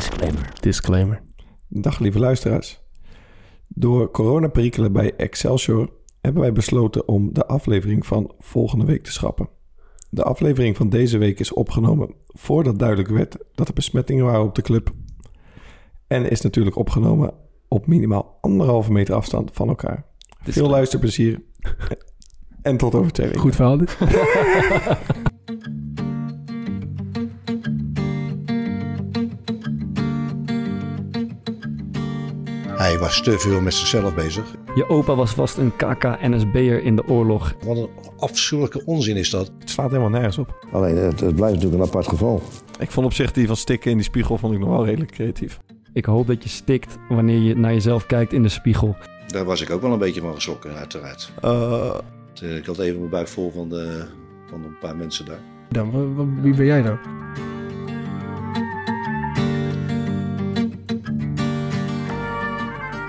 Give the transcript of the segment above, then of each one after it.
Disclaimer. Disclaimer. Dag lieve luisteraars. Door coronaperikelen bij Excelsior hebben wij besloten om de aflevering van volgende week te schrappen. De aflevering van deze week is opgenomen voordat duidelijk werd dat er besmettingen waren op de club. En is natuurlijk opgenomen op minimaal anderhalve meter afstand van elkaar. Veel luisterplezier en tot over twee weken. Goed verhaal dit. Hij was te veel met zichzelf bezig. Je opa was vast een KK-NSB'er in de oorlog. Wat een afschuwelijke onzin is dat. Het slaat helemaal nergens op. Alleen het, het blijft natuurlijk een apart geval. Ik vond op zich die van stikken in die spiegel vond ik nog wel redelijk creatief. Ik hoop dat je stikt wanneer je naar jezelf kijkt in de spiegel. Daar was ik ook wel een beetje van geschrokken, uiteraard. Eh, Ik had even mijn buik vol van, de, van een paar mensen daar. Dan, wie ben jij dan?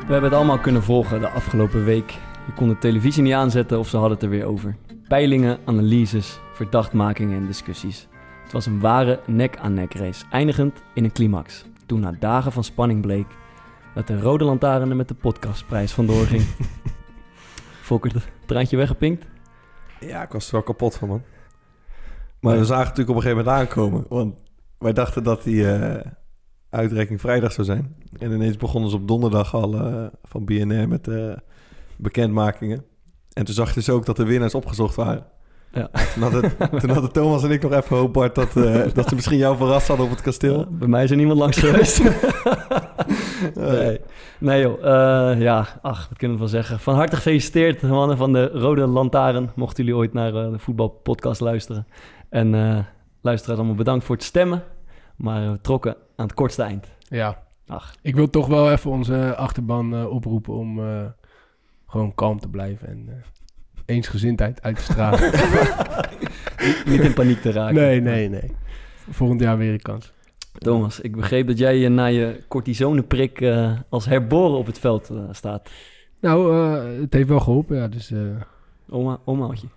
We hebben het allemaal kunnen volgen de afgelopen week. Je kon de televisie niet aanzetten of ze hadden het er weer over. Peilingen, analyses, verdachtmakingen en discussies. Het was een ware nek-aan-nek race, eindigend in een climax. Toen na dagen van spanning bleek dat de rode lantaarn er met de podcastprijs vandoor ging. Volkert, het traantje weggepinkt? ja, ik was er wel kapot van, man. Maar we zagen het natuurlijk op een gegeven moment aankomen. Want wij dachten dat die uitreiking vrijdag zou zijn. En ineens begonnen ze op donderdag al eh, van BNR met de bekendmakingen. En toen zag je dus ook dat de winnaars opgezocht waren. Ja. Toen hadden, toen hadden Thomas en ik nog even hoop, Bart, dat, eh, dat ze misschien jou verrast hadden op het kasteel. Ja, bij mij is er niemand langs geweest. nee. nee joh, ja, ach, wat kunnen we van zeggen. Van harte gefeliciteerd mannen van de Rode Lantaarn. Mochten jullie ooit naar de voetbalpodcast luisteren. En luisteraars allemaal bedankt voor het stemmen. Maar we trokken aan het kortste eind. Ja. Ach, Ik wil toch wel even onze achterban eh, oproepen om eh, gewoon kalm te blijven en eh, eensgezindheid uit te stralen. niet in paniek te raken. nee, nee, nee. Volgend jaar weer een kans. Thomas, ik begreep dat jij je na je cortisoneprik eh, als herboren op het veld staat. Nou, eh, het heeft wel geholpen, ja. Dus eh, Oma, omhoudje.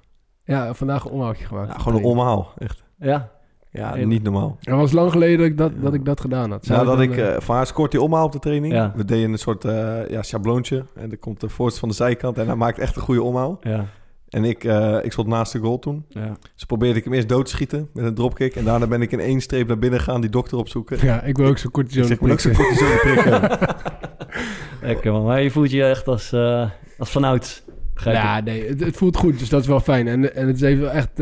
ja, vandaag een omhoudje gemaakt. Ja, gewoon een omhaal, echt. Ja, Ja, niet normaal. Het was lang geleden dat ik dat, dat, ik dat gedaan had. Zou Nou, dat ik, eh, eh van haar scoort die omhaal op de training. Ja. We deden een soort eh, ja, schabloontje. En dan komt de voorste van de zijkant en hij maakt echt een goede omhaal. ja, En ik, eh, ik stond naast de goal toen. ja. Dus probeerde ik hem eerst dood te schieten met een dropkick. En daarna ben ik in één streep naar binnen gaan die dokter opzoeken. ja, ik wil ook zo'n kortison. Dus ik moet ook zo'n cortisone. Lekker man. Maar je voelt je echt als, eh als vanouds. Begrijp Ja, nee, het, het voelt goed, dus dat is wel fijn. En, en het is even echt...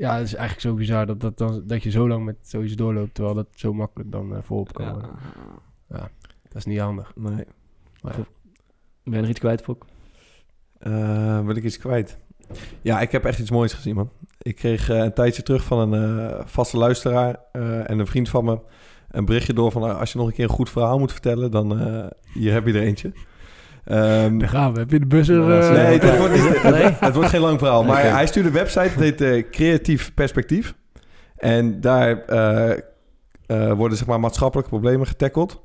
ja, het is eigenlijk zo bizar dat, dat, dan, dat je zo lang met zoiets doorloopt... terwijl dat zo makkelijk dan eh voorop kan worden. Ja. Dat is niet handig. Nee. Maar. Ben je nog iets kwijt, Fok? Eh, wil ik iets kwijt? Ja, ik heb echt iets moois gezien, man. Ik kreeg eh, een tijdje terug van een eh, vaste luisteraar eh, en een vriend van me een berichtje door van... eh, als je nog een keer een goed verhaal moet vertellen, dan eh, hier heb je er eentje. Ehm, Daar gaan we. Heb je de bus er... Ja, eh, nee, het wordt, niet, Nee? het wordt geen lang verhaal. Maar hij stuurde een website, het heet eh, Creatief Perspectief. En daar eh, worden zeg maar, maatschappelijke problemen getackled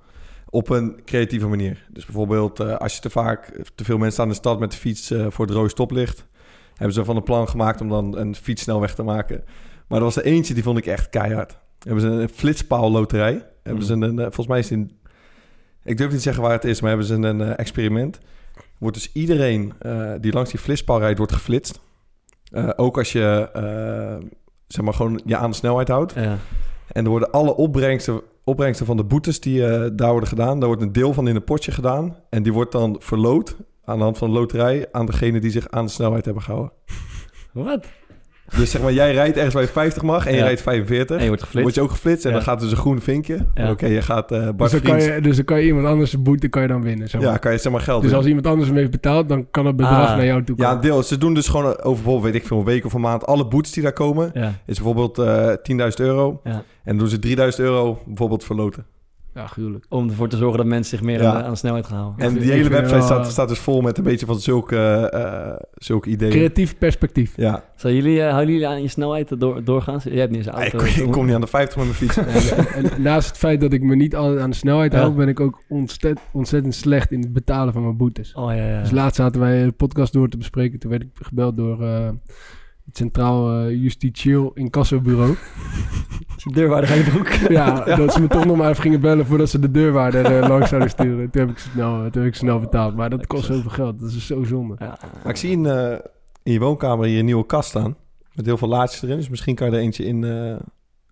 op een creatieve manier. Dus bijvoorbeeld als je te vaak te veel mensen aan de stad met de fiets voor het rode stoplicht... hebben ze van een plan gemaakt om dan een fietssnelweg te maken. Maar er was er eentje, die vond ik echt keihard. Hebben ze een flitspaal-loterij. Hebben ze een, volgens mij is het in... Ik durf niet te zeggen waar het is, maar hebben ze een eh, experiment. Wordt dus iedereen eh, die langs die flitspaal rijdt, wordt geflitst. Eh, ook als je, zeg maar, gewoon je aan de snelheid houdt. Ja. En er worden alle opbrengsten, opbrengsten van de boetes die daar worden gedaan... daar wordt een deel van in een potje gedaan. En die wordt dan verloot aan de hand van de loterij... aan degene die zich aan de snelheid hebben gehouden. Wat? Dus zeg maar, jij rijdt ergens waar je 50 mag en je Ja. rijdt 45. En je wordt Dan geflitst. word je ook geflitst en Ja. dan gaat dus een groen vinkje. Ja. Oké, je gaat eh Bart dus, dan kan je, dus dan kan je iemand anders een boete kan je dan winnen. Zeg maar. Ja, kan je zeg maar geld dus doen. als iemand anders hem heeft betaald, dan kan het bedrag Ah. naar jou toe Ja, komen. een deel. Ze doen dus gewoon over bijvoorbeeld, weet ik veel, een week of een maand... alle boetes die daar komen, Ja, is bijvoorbeeld eh 10.000 euro. ja. En dan doen ze 3000 euro bijvoorbeeld verloten. Ja, gruwelijk. Om ervoor te zorgen dat mensen zich meer Ja. aan, de, aan de snelheid gaan houden. En die hele website wel, staat, staat dus vol met een beetje van zulke, eh, zulke ideeën. Creatief perspectief. Ja, Zal jullie, eh, houden jullie aan je snelheid door, doorgaan? Jij hebt niet eens een ik, auto. ik kom niet aan de 50 met mijn fiets. En, naast het feit dat ik me niet altijd aan de snelheid Ja. hou, ben ik ook ontzettend, ontzettend slecht in het betalen van mijn boetes. Oh ja, ja. Dus laatst zaten wij een podcast door te bespreken. Toen werd ik gebeld door eh, het Centraal eh, Justitieel Incassobureau. Deurwaarder aan je broek. Ja, dat ze me toch nog maar even gingen bellen voordat ze de deurwaarder eh, langs zouden sturen. Toen heb ik snel, toen heb ik snel betaald. Maar dat kost zoveel geld. Dat is zo zonde. Ja. Maar ik zie in, eh, in je woonkamer hier een nieuwe kast staan. Met heel veel laadjes erin. Dus misschien kan je er eentje in... eh,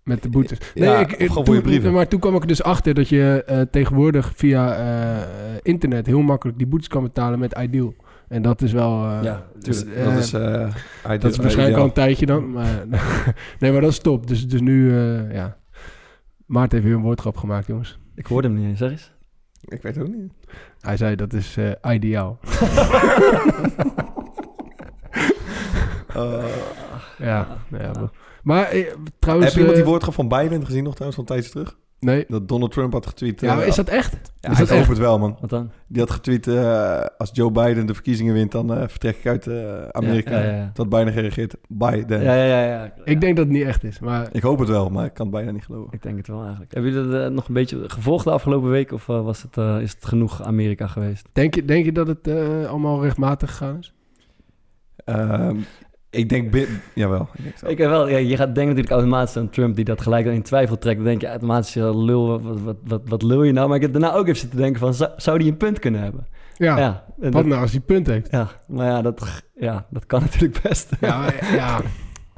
Met de boetes. Ja, ik, toen- je brieven. Maar toen kwam ik er dus achter dat je eh, tegenwoordig via eh, internet heel makkelijk die boetes kan betalen met Ideal. En dat is wel... eh, Ja, dus, tuurlijk. eh, dat is, eh, dat is waarschijnlijk al een tijdje dan. Maar, nee, maar dat is top. Dus, dus nu, eh, ja. Maarten heeft weer een woordgrap gemaakt, jongens. Ik hoorde hem niet eens, zeg eens. Ik weet het ook niet. Hij zei dat is eh, ideaal. Eh, Ja, nou ja, wel. Maar trouwens... heb je iemand die woordgrap van Biden gezien nog trouwens van tijdje terug? Nee. Dat Donald Trump had getweet. Ja, eh, maar is dat echt? Ja, is ik dat hoop echt? het wel, man. Wat dan? Die had getweet, eh, als Joe Biden de verkiezingen wint, dan eh, vertrek ik uit eh, Amerika. Ja, ja, ja. Dat Biden gereageerd. Biden. Ja, ja, ja. ja. Ik denk dat het niet echt is. Maar Ik hoop het wel, maar ik kan het bijna niet geloven. Ik denk het wel eigenlijk. Hebben jullie dat nog een beetje gevolgd de afgelopen week? Of was het, eh, is het genoeg Amerika geweest? denk je, denk je dat het eh, allemaal rechtmatig gegaan is? Ehm, ik denk... bi- Jawel. Ik denk het wel. Ik heb wel, ja, je gaat denken natuurlijk automatisch aan Trump die dat gelijk in twijfel trekt. Dan denk je automatisch, ja, lul, wat, wat, wat, wat lul je nou? Maar ik heb daarna ook even zitten denken van, zou, zou die een punt kunnen hebben? Ja. Ja, en Wat dat- nou als hij punt heeft? ja maar ja dat, ja, dat kan natuurlijk best. Ja, ja.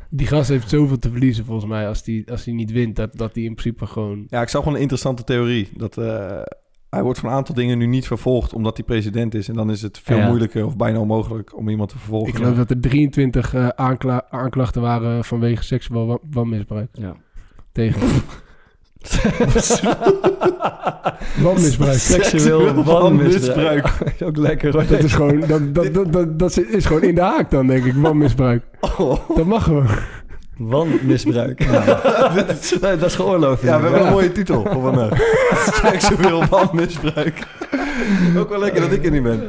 Die gast heeft zoveel te verliezen volgens mij als hij als die niet wint. Dat, dat hij in principe gewoon... Ja, ik zag gewoon een interessante theorie. Dat eh, hij wordt van een aantal dingen nu niet vervolgd omdat hij president is. En dan is het veel Ja. moeilijker of bijna onmogelijk om iemand te vervolgen. Ik geloof dat er 23 eh, aankla- aanklachten waren vanwege seksueel wa- wanmisbruik. Ja. Tegen. Wanmisbruik. Seksueel wanmisbruik. wanmisbruik. ook lekker hoor. Dat is gewoon, dat, dat, dat, dat, dat is gewoon in de haak dan, denk ik. Wanmisbruik. Oh. Dat mag gewoon. Wanmisbruik. nee, dat is geoorloofd. Ja, we hebben Ja. een mooie titel voor vandaag. Seksueel wanmisbruik. Ook wel lekker dat ik er niet ben.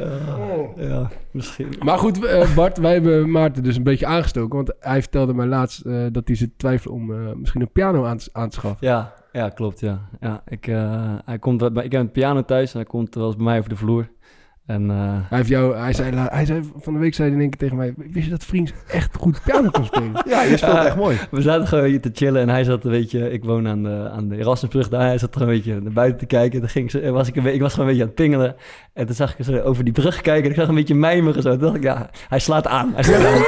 Ja, misschien. Maar goed, eh, Bart, wij hebben Maarten dus een beetje aangestoken. Want hij vertelde mij laatst eh, dat hij zit te twijfelen om eh, misschien een piano aan, te- aan te schaffen. Ja, ja, klopt, ja. ja ik, eh, hij komt, ik heb een piano thuis en hij komt wel eens bij mij over de vloer. En eh, Hij, heeft jou, hij, zei, hij zei van de week zei hij in één keer tegen mij... Wist je dat Vriends echt goed piano kon spelen? Ja, je speelt Ja. echt mooi. we zaten gewoon hier te chillen en hij zat een beetje... Ik woon aan de, aan de Erasmusbrug daar. Hij zat er een beetje naar buiten te kijken. Toen ging ze, was ik, een, ik was gewoon een beetje aan het pingelen. En toen zag ik zo over die brug kijken en ik zag een beetje mijmeren. Zo. Toen dacht ik, ja, hij slaat aan. Hij slaat aan.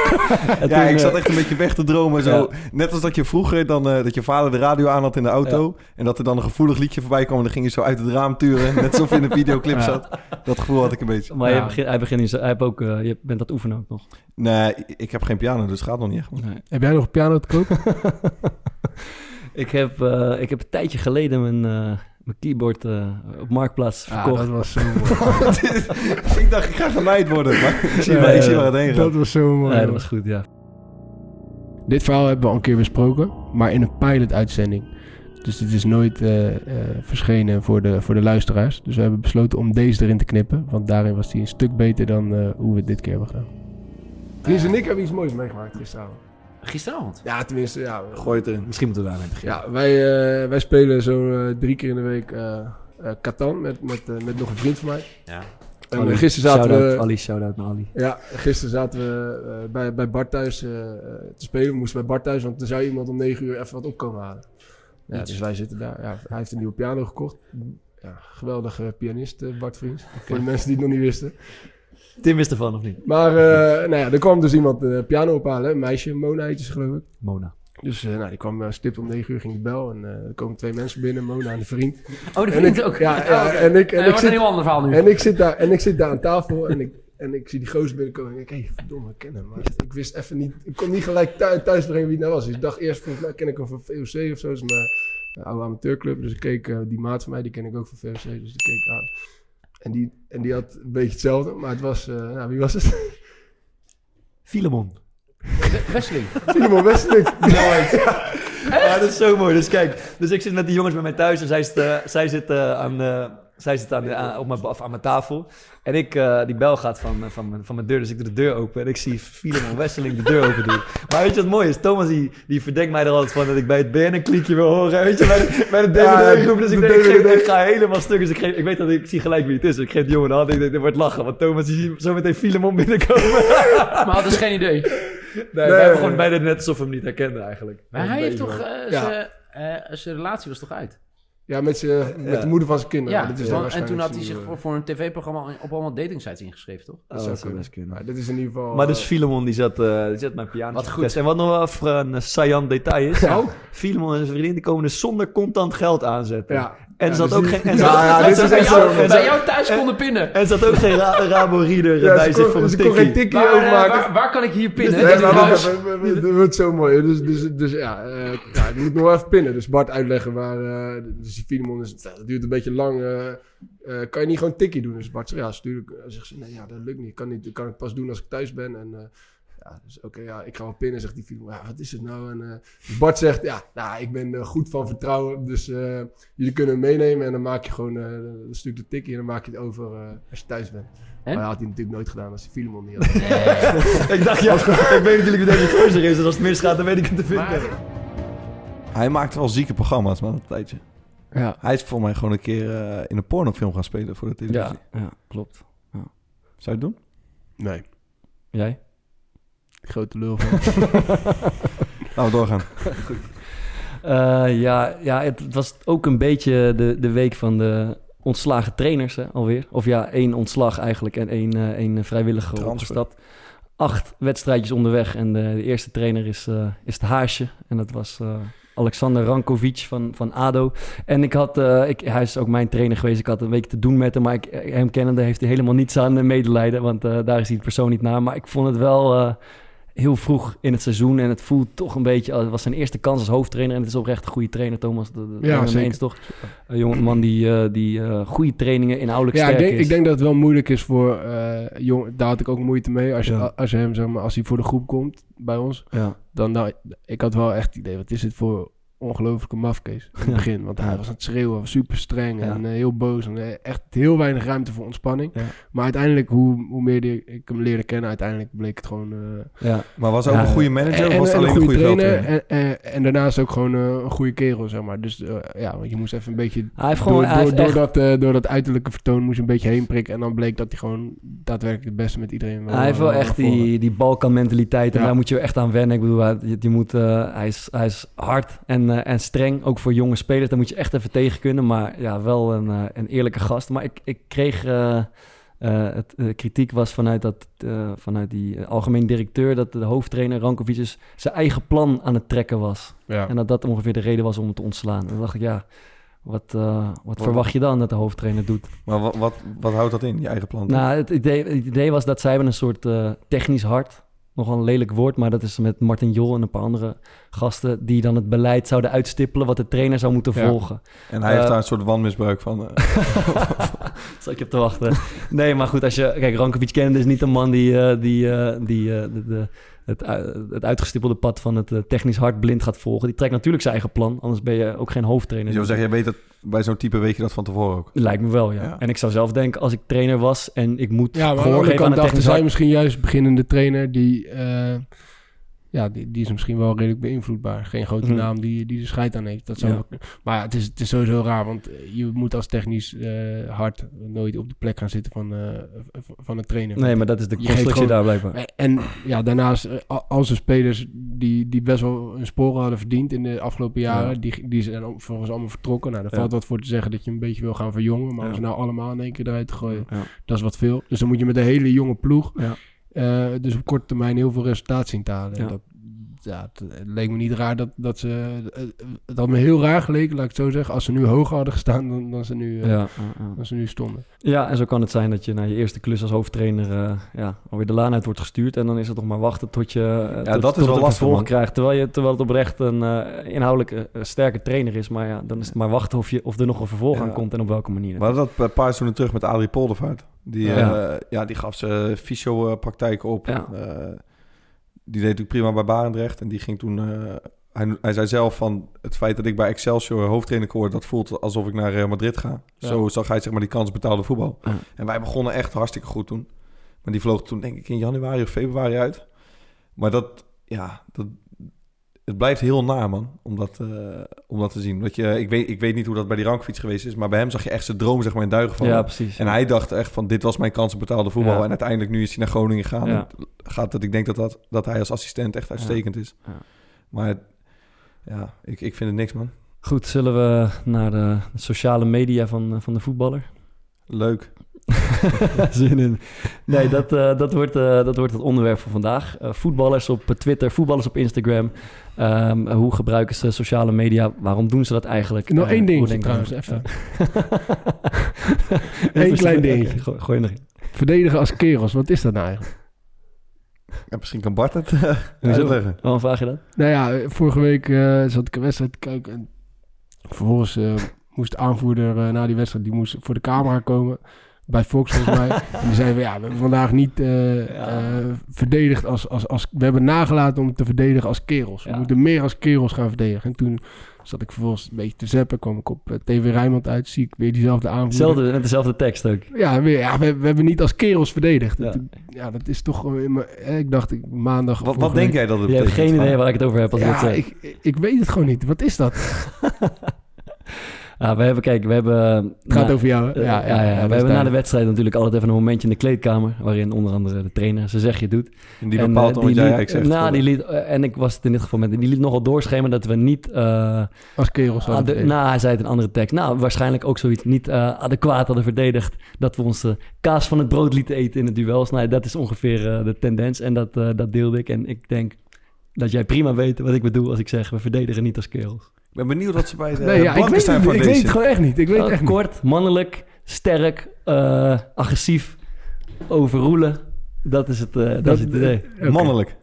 En Ja, toen, ik zat eh, echt een beetje weg te dromen. Zo. Ja. Net als dat je vroeger dan, eh, dat je vader de radio aan had in de auto. En dat er dan een gevoelig liedje voorbij kwam. En dan ging je zo uit het raam turen. Net alsof je in een videoclip Ja. zat. Dat gevoel had ik een beetje. Maar Ja. je begint, hij, begint in zijn- hij heeft ook, eh, je bent dat oefenen ook nog. Nee, ik heb geen piano, dus het gaat nog niet echt. Nee. Heb jij nog een piano te koop? Ik heb, eh, ik heb een tijdje geleden mijn, eh, mijn keyboard eh, op Marktplaats Ja, verkocht. dat was zo mooi. ik dacht, ik ga genaaid worden. Maar ik zie, waar, ik waar het heen gaat. dat was zo mooi. Nee, dat was goed, ja. Dit verhaal hebben we al een keer besproken, maar in een pilot-uitzending. Dus dit is nooit eh, eh, verschenen voor de, voor de luisteraars. Dus we hebben besloten om deze erin te knippen. Want daarin was die een stuk beter dan eh, hoe we het dit keer hebben gedaan. Chris en ik hebben iets moois meegemaakt gisteravond. Gisteravond. Ja, tenminste, ja. Gooi het erin. Misschien moeten we daarmee beginnen. ja wij, eh, wij spelen zo eh, drie keer in de week eh eh, Catan met, met, met nog een vriend van mij. Ja. En Ali. gisteren zaten we... Ali, shout-out naar Ali. Ja, gisteren zaten we eh, bij, bij Bart thuis te spelen. We moesten bij Bart thuis, want er zou iemand om 9 uur even wat opkomen halen. Ja, dus wij zitten daar. Ja, hij heeft een nieuwe piano gekocht. Ja, geweldige pianist, eh, Bart Vriends. Voor de mensen die het nog niet wisten. Tim wist ervan, of niet? Maar eh, nou ja, er kwam dus iemand de piano ophalen. Een meisje, Mona heet ze geloof ik. Mona. Dus eh, nou, die kwam stipt om 9 uur, ging de bel. En eh, er komen twee mensen binnen, Mona en de vriend. Oh, de En vriend ik, ook. Ja, ja, oké. en ik, en Nee, ik wordt zit een heel ander verhaal nu. en ik zit daar, en ik zit daar aan tafel en ik, en ik zie die gozer binnenkomen. En ik denk, hé, verdomme, ik ken hem. Maar ik wist even niet, ik kon niet gelijk thu- thuis brengen wie het nou was. Dus ik dacht eerst, volgens mij ken ik hem van VOC of zo. Dat is mijn eh, oude amateurclub. Dus ik keek, eh, die maat van mij, die ken ik ook van VOC. Dus die keek ik aan. En die, en die had een beetje hetzelfde, maar het was, eh, nou, wie was het? Filemon. Wesseling. Filemon Westerling. Ja, dat is zo mooi. Dus kijk, dus ik zit met die jongens bij mij thuis en zij zit, zij zit, eh, aan, eh, zij zit aan, de- aan- op mijn, of aan mijn tafel. En ik, eh, die bel gaat van, eh, van, mijn, van mijn deur, dus ik doe de deur open. En ik zie Filemon Wesseling de deur open doen. Maar weet je wat mooi is? Thomas die, die verdenkt mij er altijd van dat ik bij het BNN-kliekje wil horen. Weet je, bij de, bij de Ja, DVD-groep. Dus ik, de denk, ik, geef- DVD. ik ga helemaal stuk. Dus ik, geef, ik weet dat ik, ik zie gelijk wie het is. Dus ik geef die jongen de hand. Ik denk, dit wordt lachen. Want Thomas die ziet zo meteen Filemon binnenkomen. Maar had dus geen idee. Nee, wij hebben gewoon beide net alsof we hem niet herkenden eigenlijk. Maar hij heeft toch... eh, Ja. eh, zijn relatie was toch uit? Ja, met, z'n- met de moeder van zijn kinderen. Ja, dit is en toen had hij zich nieuwe- voor, voor een tv-programma op allemaal datingsites ingeschreven, toch? Dat zou kunnen. Maar dit is in ieder geval... Maar dus eh, Filemon die zat, eh die zat mijn piano Wat goed. En wat nog wel even een saillant detail is. Ja. Filemon en zijn vriendin die komen dus zonder contant geld aanzetten. En er zat dus ook geen... En Ja, zat- ja, en dit zat- is en echt zat- zo. en bij jou thuis konden pinnen. En zat ook geen ra Rabo-reader Ja, bij ze zich voor een ze tikkie. Waar, eh, overmaken. waar, kan ik hier pinnen? We- we- Dat wordt zo mooi. Dus, dus, dus ja, eh ja, je moet nog wel even pinnen. Dus Bart uitleggen waar... eh dus die Filemon is... Dat duurt een beetje lang. eh, eh, kan je niet gewoon tikkie doen? Dus Bart zegt, ja, stuur ik. Zegt ze, nee, ja, dat lukt niet. Kan niet. Dat kan ik pas doen als ik thuis ben. En eh, ja, dus oké, ja, ik ga wel pinnen, zegt die Filemon. Ja, wat is het nou? En eh, dus Bart zegt, ja, nou, ik ben eh, goed van vertrouwen. Dus eh, jullie kunnen hem meenemen. En dan maak je gewoon... eh dan stuur ik de tikkie en dan maak je het over eh, als je thuis bent. En? Maar dat had hij natuurlijk nooit gedaan als die Filemon niet had. Ik dacht, ja, ik weet natuurlijk dat deze gozer is. En als het misgaat, dan weet ik het te vinden. Maar, Hij maakte wel zieke programma's, man, een tijdje. ja. Hij is voor mij gewoon een keer eh, in een pornofilm gaan spelen voor de televisie. Ja, ja, klopt. Zou je het doen? Nee. Jij? Grote lul van. Laten we doorgaan. Eh, ja, ja, het was ook een beetje de, de week van de ontslagen trainers hè, alweer. Of ja, één ontslag eigenlijk en één, eh, één Transfer. opgestapt. Acht wedstrijdjes onderweg en de, de eerste trainer is, eh, is het Haasje. En dat was eh, Alexander Rankovic van, van ADO. En ik had, eh, ik, hij is ook mijn trainer geweest. Ik had een week te doen met hem, maar ik, hem kennende heeft hij helemaal niets aan medelijden. Want eh, daar is hij persoon niet naar. Maar ik vond het wel... eh, heel vroeg in het seizoen. En het voelt toch een beetje... Het was zijn eerste kans als hoofdtrainer. En het is oprecht een goede trainer, Thomas. Dat, Ja, zeker. eens, toch? Een jongeman die, eh, die eh, goede trainingen inhoudelijk Ja, ik sterk denk, is. ik denk dat het wel moeilijk is voor eh jong. Daar had ik ook moeite mee. Als je, Ja. als je hem, zeg maar, als hij voor de groep komt bij ons, Ja, dan nou, ik had wel echt het idee, wat is dit voor ongelofelijke mafkees in het begin. Want hij was aan het schreeuwen, was super streng en eh, heel boos. En eh, echt heel weinig ruimte voor ontspanning. Maar uiteindelijk, hoe, hoe meer die, ik hem leerde kennen, uiteindelijk bleek het gewoon... eh, ja. Maar was hij ook een goede manager en, of was het en alleen een goede trainer. En, en, en daarnaast ook gewoon een goede kerel, zeg maar. Dus ja, want je moest even een beetje Hij heeft gewoon... door, door, heeft door, echt- dat, door dat uiterlijke vertoon moest je een beetje heen prikken. En dan bleek dat hij gewoon daadwerkelijk het beste met iedereen wel hij heeft wel echt voren. die, die Balkan-mentaliteit. En Ja. daar moet je echt aan wennen. Ik bedoel, hij, je, je moet, hij, is, hij is hard en, eh, en streng. Ook voor jonge spelers. Daar moet je echt even tegen kunnen. Maar ja, wel een, eh, een eerlijke gast. Maar ik, ik kreeg... eh, het, eh, kritiek was vanuit, dat, vanuit die algemeen directeur... dat de hoofdtrainer Rankovic dus zijn eigen plan aan het trekken was. Ja. En dat dat ongeveer de reden was om hem te ontslaan. En dan dacht ik, ja... Wat, eh, wat verwacht je dan dat de hoofdtrainer doet? Maar wat, wat, wat houdt dat in, je eigen plan? Nou, het idee, het idee was dat zij hebben een soort technisch hart. Nogal een lelijk woord, maar dat is met Martin Jol en een paar andere gasten... die dan het beleid zouden uitstippelen wat de trainer zou moeten Ja. volgen. en hij heeft eh, daar een soort wanmisbruik van. eh. Zal ik je op te wachten? Nee, maar goed, als je... Kijk, Rankovic kende is niet een man die, eh, die, eh, die eh, de, de, het, u- het uitgestippelde pad van het eh, technisch hart blind gaat volgen. Die trekt natuurlijk zijn eigen plan, anders ben je ook geen hoofdtrainer. je wil zeggen, je weet dat bij zo'n type weet je dat van tevoren ook. Lijkt me wel, ja. Ja. En ik zou zelf denken, als ik trainer was en ik moet Ja, maar gehoor geven aan kant een dachten technisch hart... misschien juist beginnende trainer die... eh, ja, die, die is misschien wel redelijk beïnvloedbaar. Geen grote Mhm. naam die, die er scheid aan heeft. Dat zou Ja. wel kunnen. maar ja, het is, het is sowieso raar, want eh, je moet als technisch eh, hard nooit op de plek gaan zitten van, v- van een trainer. Nee, maar dat is de constructie daar blijkbaar. En- ja, daarnaast, al- als er spelers die, die best wel hun sporen hadden verdiend in de afgelopen jaren, Ja. die, die zijn volgens allemaal vertrokken. Nou, daar Ja. valt wat voor te zeggen dat je een beetje wil gaan verjongen. Maar om ze nou allemaal in één keer eruit te gooien, dat is wat veel. Dus dan moet je met een hele jonge ploeg, Ja. Dus op korte termijn heel veel resultaat zien te halen. En Ja. Dat, ja, het, leek me niet raar dat, dat ze... eh, Het had me heel raar geleken, laat ik het zo zeggen, als ze nu hoger hadden gestaan dan, dan, ze, nu, eh, Ja, ja, ja. dan ze nu stonden. ja, en zo kan het zijn dat je na je eerste klus als hoofdtrainer eh, ja, alweer de laan uit wordt gestuurd. En dan is het nog maar wachten tot je eh, tot, dat is tot wel lastig, krijgt. Terwijl, je, terwijl het oprecht een eh, inhoudelijk eh, sterke trainer is. Maar ja, dan is het maar wachten of, je, of er nog een vervolg Ja. aan komt en op welke manier. We hadden dat een paar seizoenen terug met Adrie Poldervaart. Die, Ja. ja. ja, die gaf ze fysio-praktijk op. Ja. Die deed natuurlijk prima bij Barendrecht. En die ging toen... eh, hij, hij zei zelf van het feit dat ik bij Excelsior hoofdtrainer word... dat voelt alsof ik naar Real Madrid ga. Ja. Zo zag hij zeg maar die kans betaalde voetbal. Ja. En wij begonnen echt hartstikke goed toen. Maar die vloog toen denk ik in januari of februari uit. Maar dat, ja, dat, het blijft heel na, man, om dat, eh, om dat te zien. Dat je, ik, weet, ik weet niet hoe dat bij die rankfiets geweest is, maar bij hem zag je echt zijn droom zeg maar, in duigen vallen. ja, precies. En hij dacht echt van, dit was mijn kans op betaalde voetbal. Ja. En uiteindelijk, nu is hij naar Groningen gegaan. Ja. En Gaat dat, ik denk dat, dat, dat hij als assistent echt uitstekend is. Ja. Maar ja, ik, ik vind het niks, man. Goed, zullen we naar de sociale media van, eh, van de voetballer? Leuk. Zin in. Nee, dat, eh, dat, wordt, eh, dat wordt het onderwerp voor vandaag. Eh, voetballers op Twitter, voetballers op Instagram. Ehm, hoe gebruiken ze sociale media? Waarom doen ze dat eigenlijk? Nog Eh, één dingetje trouwens, even. Eén klein dingetje. gooi- Gooi. Verdedigen als kerels, wat is dat nou eigenlijk? Ja, misschien kan Bart het uitleggen. Waarom vraag je dat? Nou ja, vorige week eh, zat ik een wedstrijd te kijken. En vervolgens eh, moest de aanvoerder eh, na die wedstrijd die moest voor de camera komen. Bij Fox volgens mij. en die zei van ja, we hebben vandaag niet eh, Ja. eh, verdedigd als, als, als... We hebben nagelaten om te verdedigen als kerels. We Ja. moeten meer als kerels gaan verdedigen. En toen zat ik vervolgens een beetje te zappen. kwam ik op eh, TV Rijnmond uit. Zie ik weer diezelfde aanvoerder. Hetzelfde, met dezelfde tekst ook. Ja, weer, ja we, we hebben niet als kerels verdedigd. Ja. Dat, ja, dat is toch... mijn- eh, ik dacht ik, maandag... Wat, wat denk week- jij dat het Je hebt betekent? geen idee waar ik het over heb als ik het Ja, zeg. ik, ik weet het gewoon niet. Wat is dat? Ja, we hebben, kijk, we hebben... Het gaat na- over jou, hè? eh, ja, ja, is we hebben na de wedstrijd natuurlijk altijd even een momentje in de kleedkamer... waarin onder andere de trainer zijn zegje doet. En die En, bepaalt eh, liet- eigenlijk zegt. Nou, die liet, eh, en ik was het in dit geval met... Die liet nogal doorschemeren dat we niet... eh, Als kerels hadden nou, hij zei het in een andere tekst. Nou, waarschijnlijk ook zoiets niet eh, adequaat hadden verdedigd... dat we onze kaas van het brood lieten eten in het duels. Nou, dat is ongeveer eh, de tendens en dat, eh, dat deelde ik. En ik denk dat jij prima weet wat ik bedoel als ik zeg... we verdedigen niet als kerels. Ik ben benieuwd wat ze bij de nee, ja, ik, weet het, ik weet het gewoon echt niet. Ik weet Eh, echt niet. kort, mannelijk, sterk, eh, agressief, overroelen. Dat is het, eh, dat, is het idee. Mannelijk.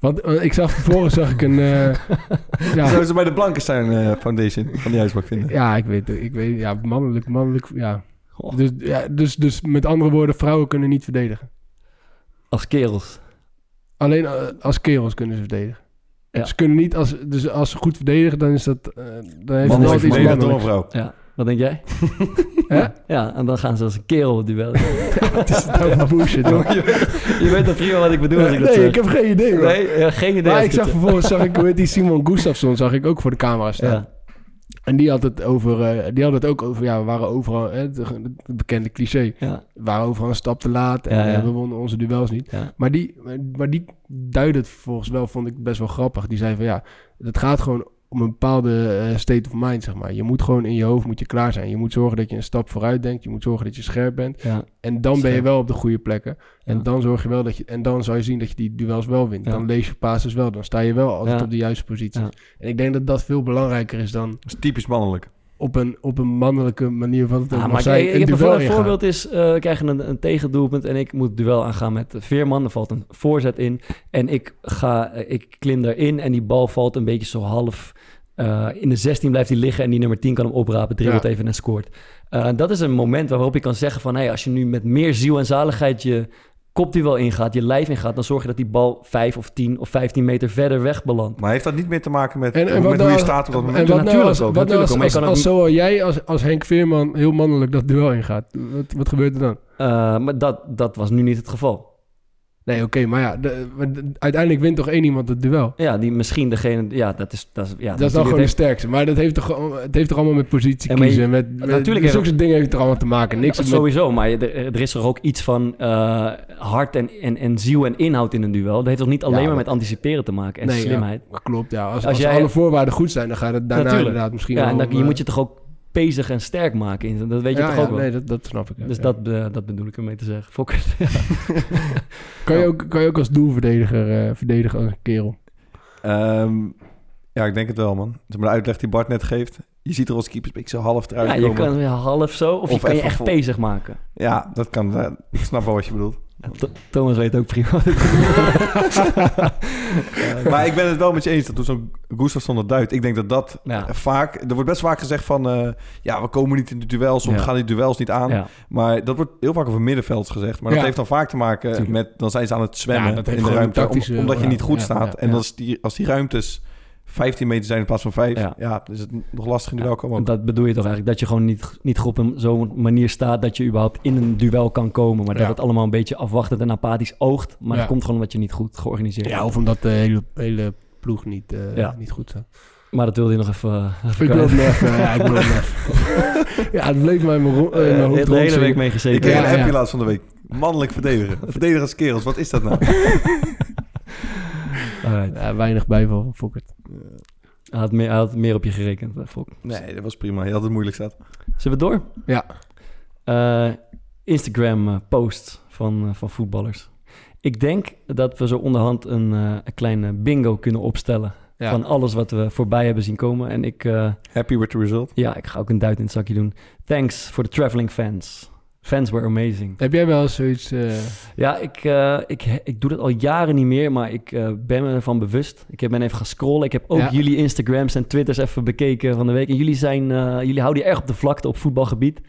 Want ik zag vervolgens zag ik een... eh, ja, Zouden ze bij de Blankenstein Foundation van die uitspraak vinden? ja, ik weet het. Ik weet, ja, mannelijk, mannelijk, ja. Goh, Dus, ja, dus, dus met andere woorden, vrouwen kunnen niet verdedigen. als kerels. Alleen als kerels kunnen ze verdedigen. Ja. Ze kunnen niet, als, dus als ze goed verdedigen, dan is dat... eh, dan heeft iets verdedigd door een vrouw. Ja, wat denk jij? Hè? Ja, en dan gaan ze als een kerel het duel. Is het nou voor bullshit, man? je, weet, je weet toch prima wat ik bedoel als ik dat Nee, zeg? ik heb geen idee, man. Nee, ja, geen idee. Maar ik zag vervolgens, zag ik, hoe heet die Simon Gustafsson, zag ik ook voor de camera staan. En die had het over, eh, die had het ook over, ja, we waren overal, hè, het, bekende cliché. Ja, We waren overal een stap te laat en Ja, ja. eh, we wonnen onze duels niet. Maar die, maar die duidde het vervolgens wel, vond ik best wel grappig. Die zei van ja, het gaat gewoon om een bepaalde eh, state of mind, zeg maar. Je moet gewoon in je hoofd moet je klaar zijn. Je moet zorgen dat je een stap vooruit denkt. Je moet zorgen dat je scherp bent. ja. En dan ben je wel op de goede plekken. En Ja. dan zorg je wel dat je. En dan zou je zien dat je die duels wel wint. Ja. Dan lees je passes wel. Dan sta je wel altijd Ja. op de juiste positie. Ja. En ik denk dat dat veel belangrijker is dan Dat is typisch mannelijk. Op een, op een mannelijke manier wat het ook Ah, maar zijn. ik, ik een duel voorbeeld is, eh, we krijgen een, een tegendoelpunt en ik moet duel aangaan met Veerman. Er valt een voorzet in en ik, ga, eh, ik klim erin en die bal valt een beetje zo half... eh, in de 16 blijft hij liggen en die nummer 10 kan hem oprapen, dribbelt Ja. even en scoort. Dat is een moment waarop je kan zeggen van... Hey, als je nu met meer ziel en zaligheid je kopduel ingaat, je lijf ingaat... dan zorg je dat die bal 5 of 10 of 15 meter verder weg belandt. Maar heeft dat niet meer te maken met, En, en met hoe nou je als- staat op dat En moment? nou Natuurlijk als, ook, wat nou natuurlijk als, ook, als, als zo jij als, als Henk Veerman heel mannelijk dat duel ingaat? Wat, wat gebeurt er dan? Eh, maar dat, dat was nu niet het geval. Nee, oké, maar ja, de- uiteindelijk wint toch één iemand het duel? Ja, die misschien degene... Ja, dat is... Dat is, ja, dat is dan gewoon de sterkste. Maar dat heeft toch, gewoon- het heeft toch allemaal met positie je- kiezen. Met, met, natuurlijk met heeft- zulke soort dingen heeft het er allemaal te maken. Niks met, sowieso, maar er, er is er ook iets van eh, hart en, en, en ziel en inhoud in een duel. Dat heeft toch niet alleen Ja, maar maar- met anticiperen te maken en Nee, slimheid. Ja, klopt, ja. Als, Als als, jij- alle voorwaarden goed zijn, dan gaat het daarna Natuurlijk. inderdaad misschien Ja, en dan, om, je eh, moet je toch ook bezig en sterk maken. in- Dat weet je ja, toch ja, ook wel. Nee, dat, dat snap ik. ja. dus Ja. dat, eh, dat bedoel ik ermee te zeggen. Fokker. Kan, je ook, kan je ook als doelverdediger eh, verdedigen als een kerel? Ehm, ja, ik denk het wel, man. Maar de uitleg die Bart net geeft. Je ziet er als keeper een beetje zo half eruit Ja, je komen. kan weer half zo, of, je kan je echt vol- bezig maken. Ja, dat kan. eh, ik snap wel wat je bedoelt. Thomas weet ook prima maar ik ben het wel met je eens dat toen zo'n Gustafsson dat duidt. Ik denk dat dat Ja. vaak... Er wordt best vaak gezegd van... eh, ja, we komen niet in de duels of Ja. we gaan die duels niet aan. Ja. Maar dat wordt heel vaak over middenvelds gezegd. Maar dat heeft dan vaak te maken met... Dan zijn ze aan het zwemmen in de ruimte. om- omdat je niet goed staat. en ja. Als, die, als die ruimtes 15 meter zijn in plaats van 5... Ja. Ja, is het nog lastig in de duel komen. Dat bedoel je toch eigenlijk? Dat je gewoon niet, niet goed op zo'n manier staat dat je überhaupt in een duel kan komen. Maar dat Ja. het allemaal een beetje afwachtend en apathisch oogt. Maar Ja. het komt gewoon omdat je niet goed georganiseerd Ja, bent. of omdat de hele, hele ploeg niet, eh, Ja. niet goed staat. Maar dat wilde je nog even... eh, even Ik wil het even, ja, ik wil het even. ja, het bleef mij in mijn, in mijn Eh, hoofd de hele week mee Ik kreeg Ja, een ja. laatst van de week. Mannelijk verdedigen. Verdedigen als kerels. Wat is dat nou? Ja, weinig bijval van Fokkert. Hij had meer, hij had meer op je gerekend, eh, Fok. Nee, dat was prima. Je had het moeilijk staat. Zullen we door? Ja. Eh, Instagram eh, van, van voetballers. Ik denk dat we zo onderhand een, eh, een kleine bingo kunnen opstellen. Ja. Van alles wat we voorbij hebben zien komen. En ik, eh, Happy with the result. ja, ik ga ook een duit in het zakje doen. Thanks for the traveling fans. Fans were amazing. Heb jij wel zoiets... eh, Ja, ik, eh, ik, ik doe dat al jaren niet meer, maar ik eh, ben me ervan bewust. Ik heb- ben even gaan scrollen. Ik heb ook Ja. jullie Instagrams en Twitters even bekeken van de week. En jullie, zijn, eh, jullie houden je erg op de vlakte op voetbalgebied.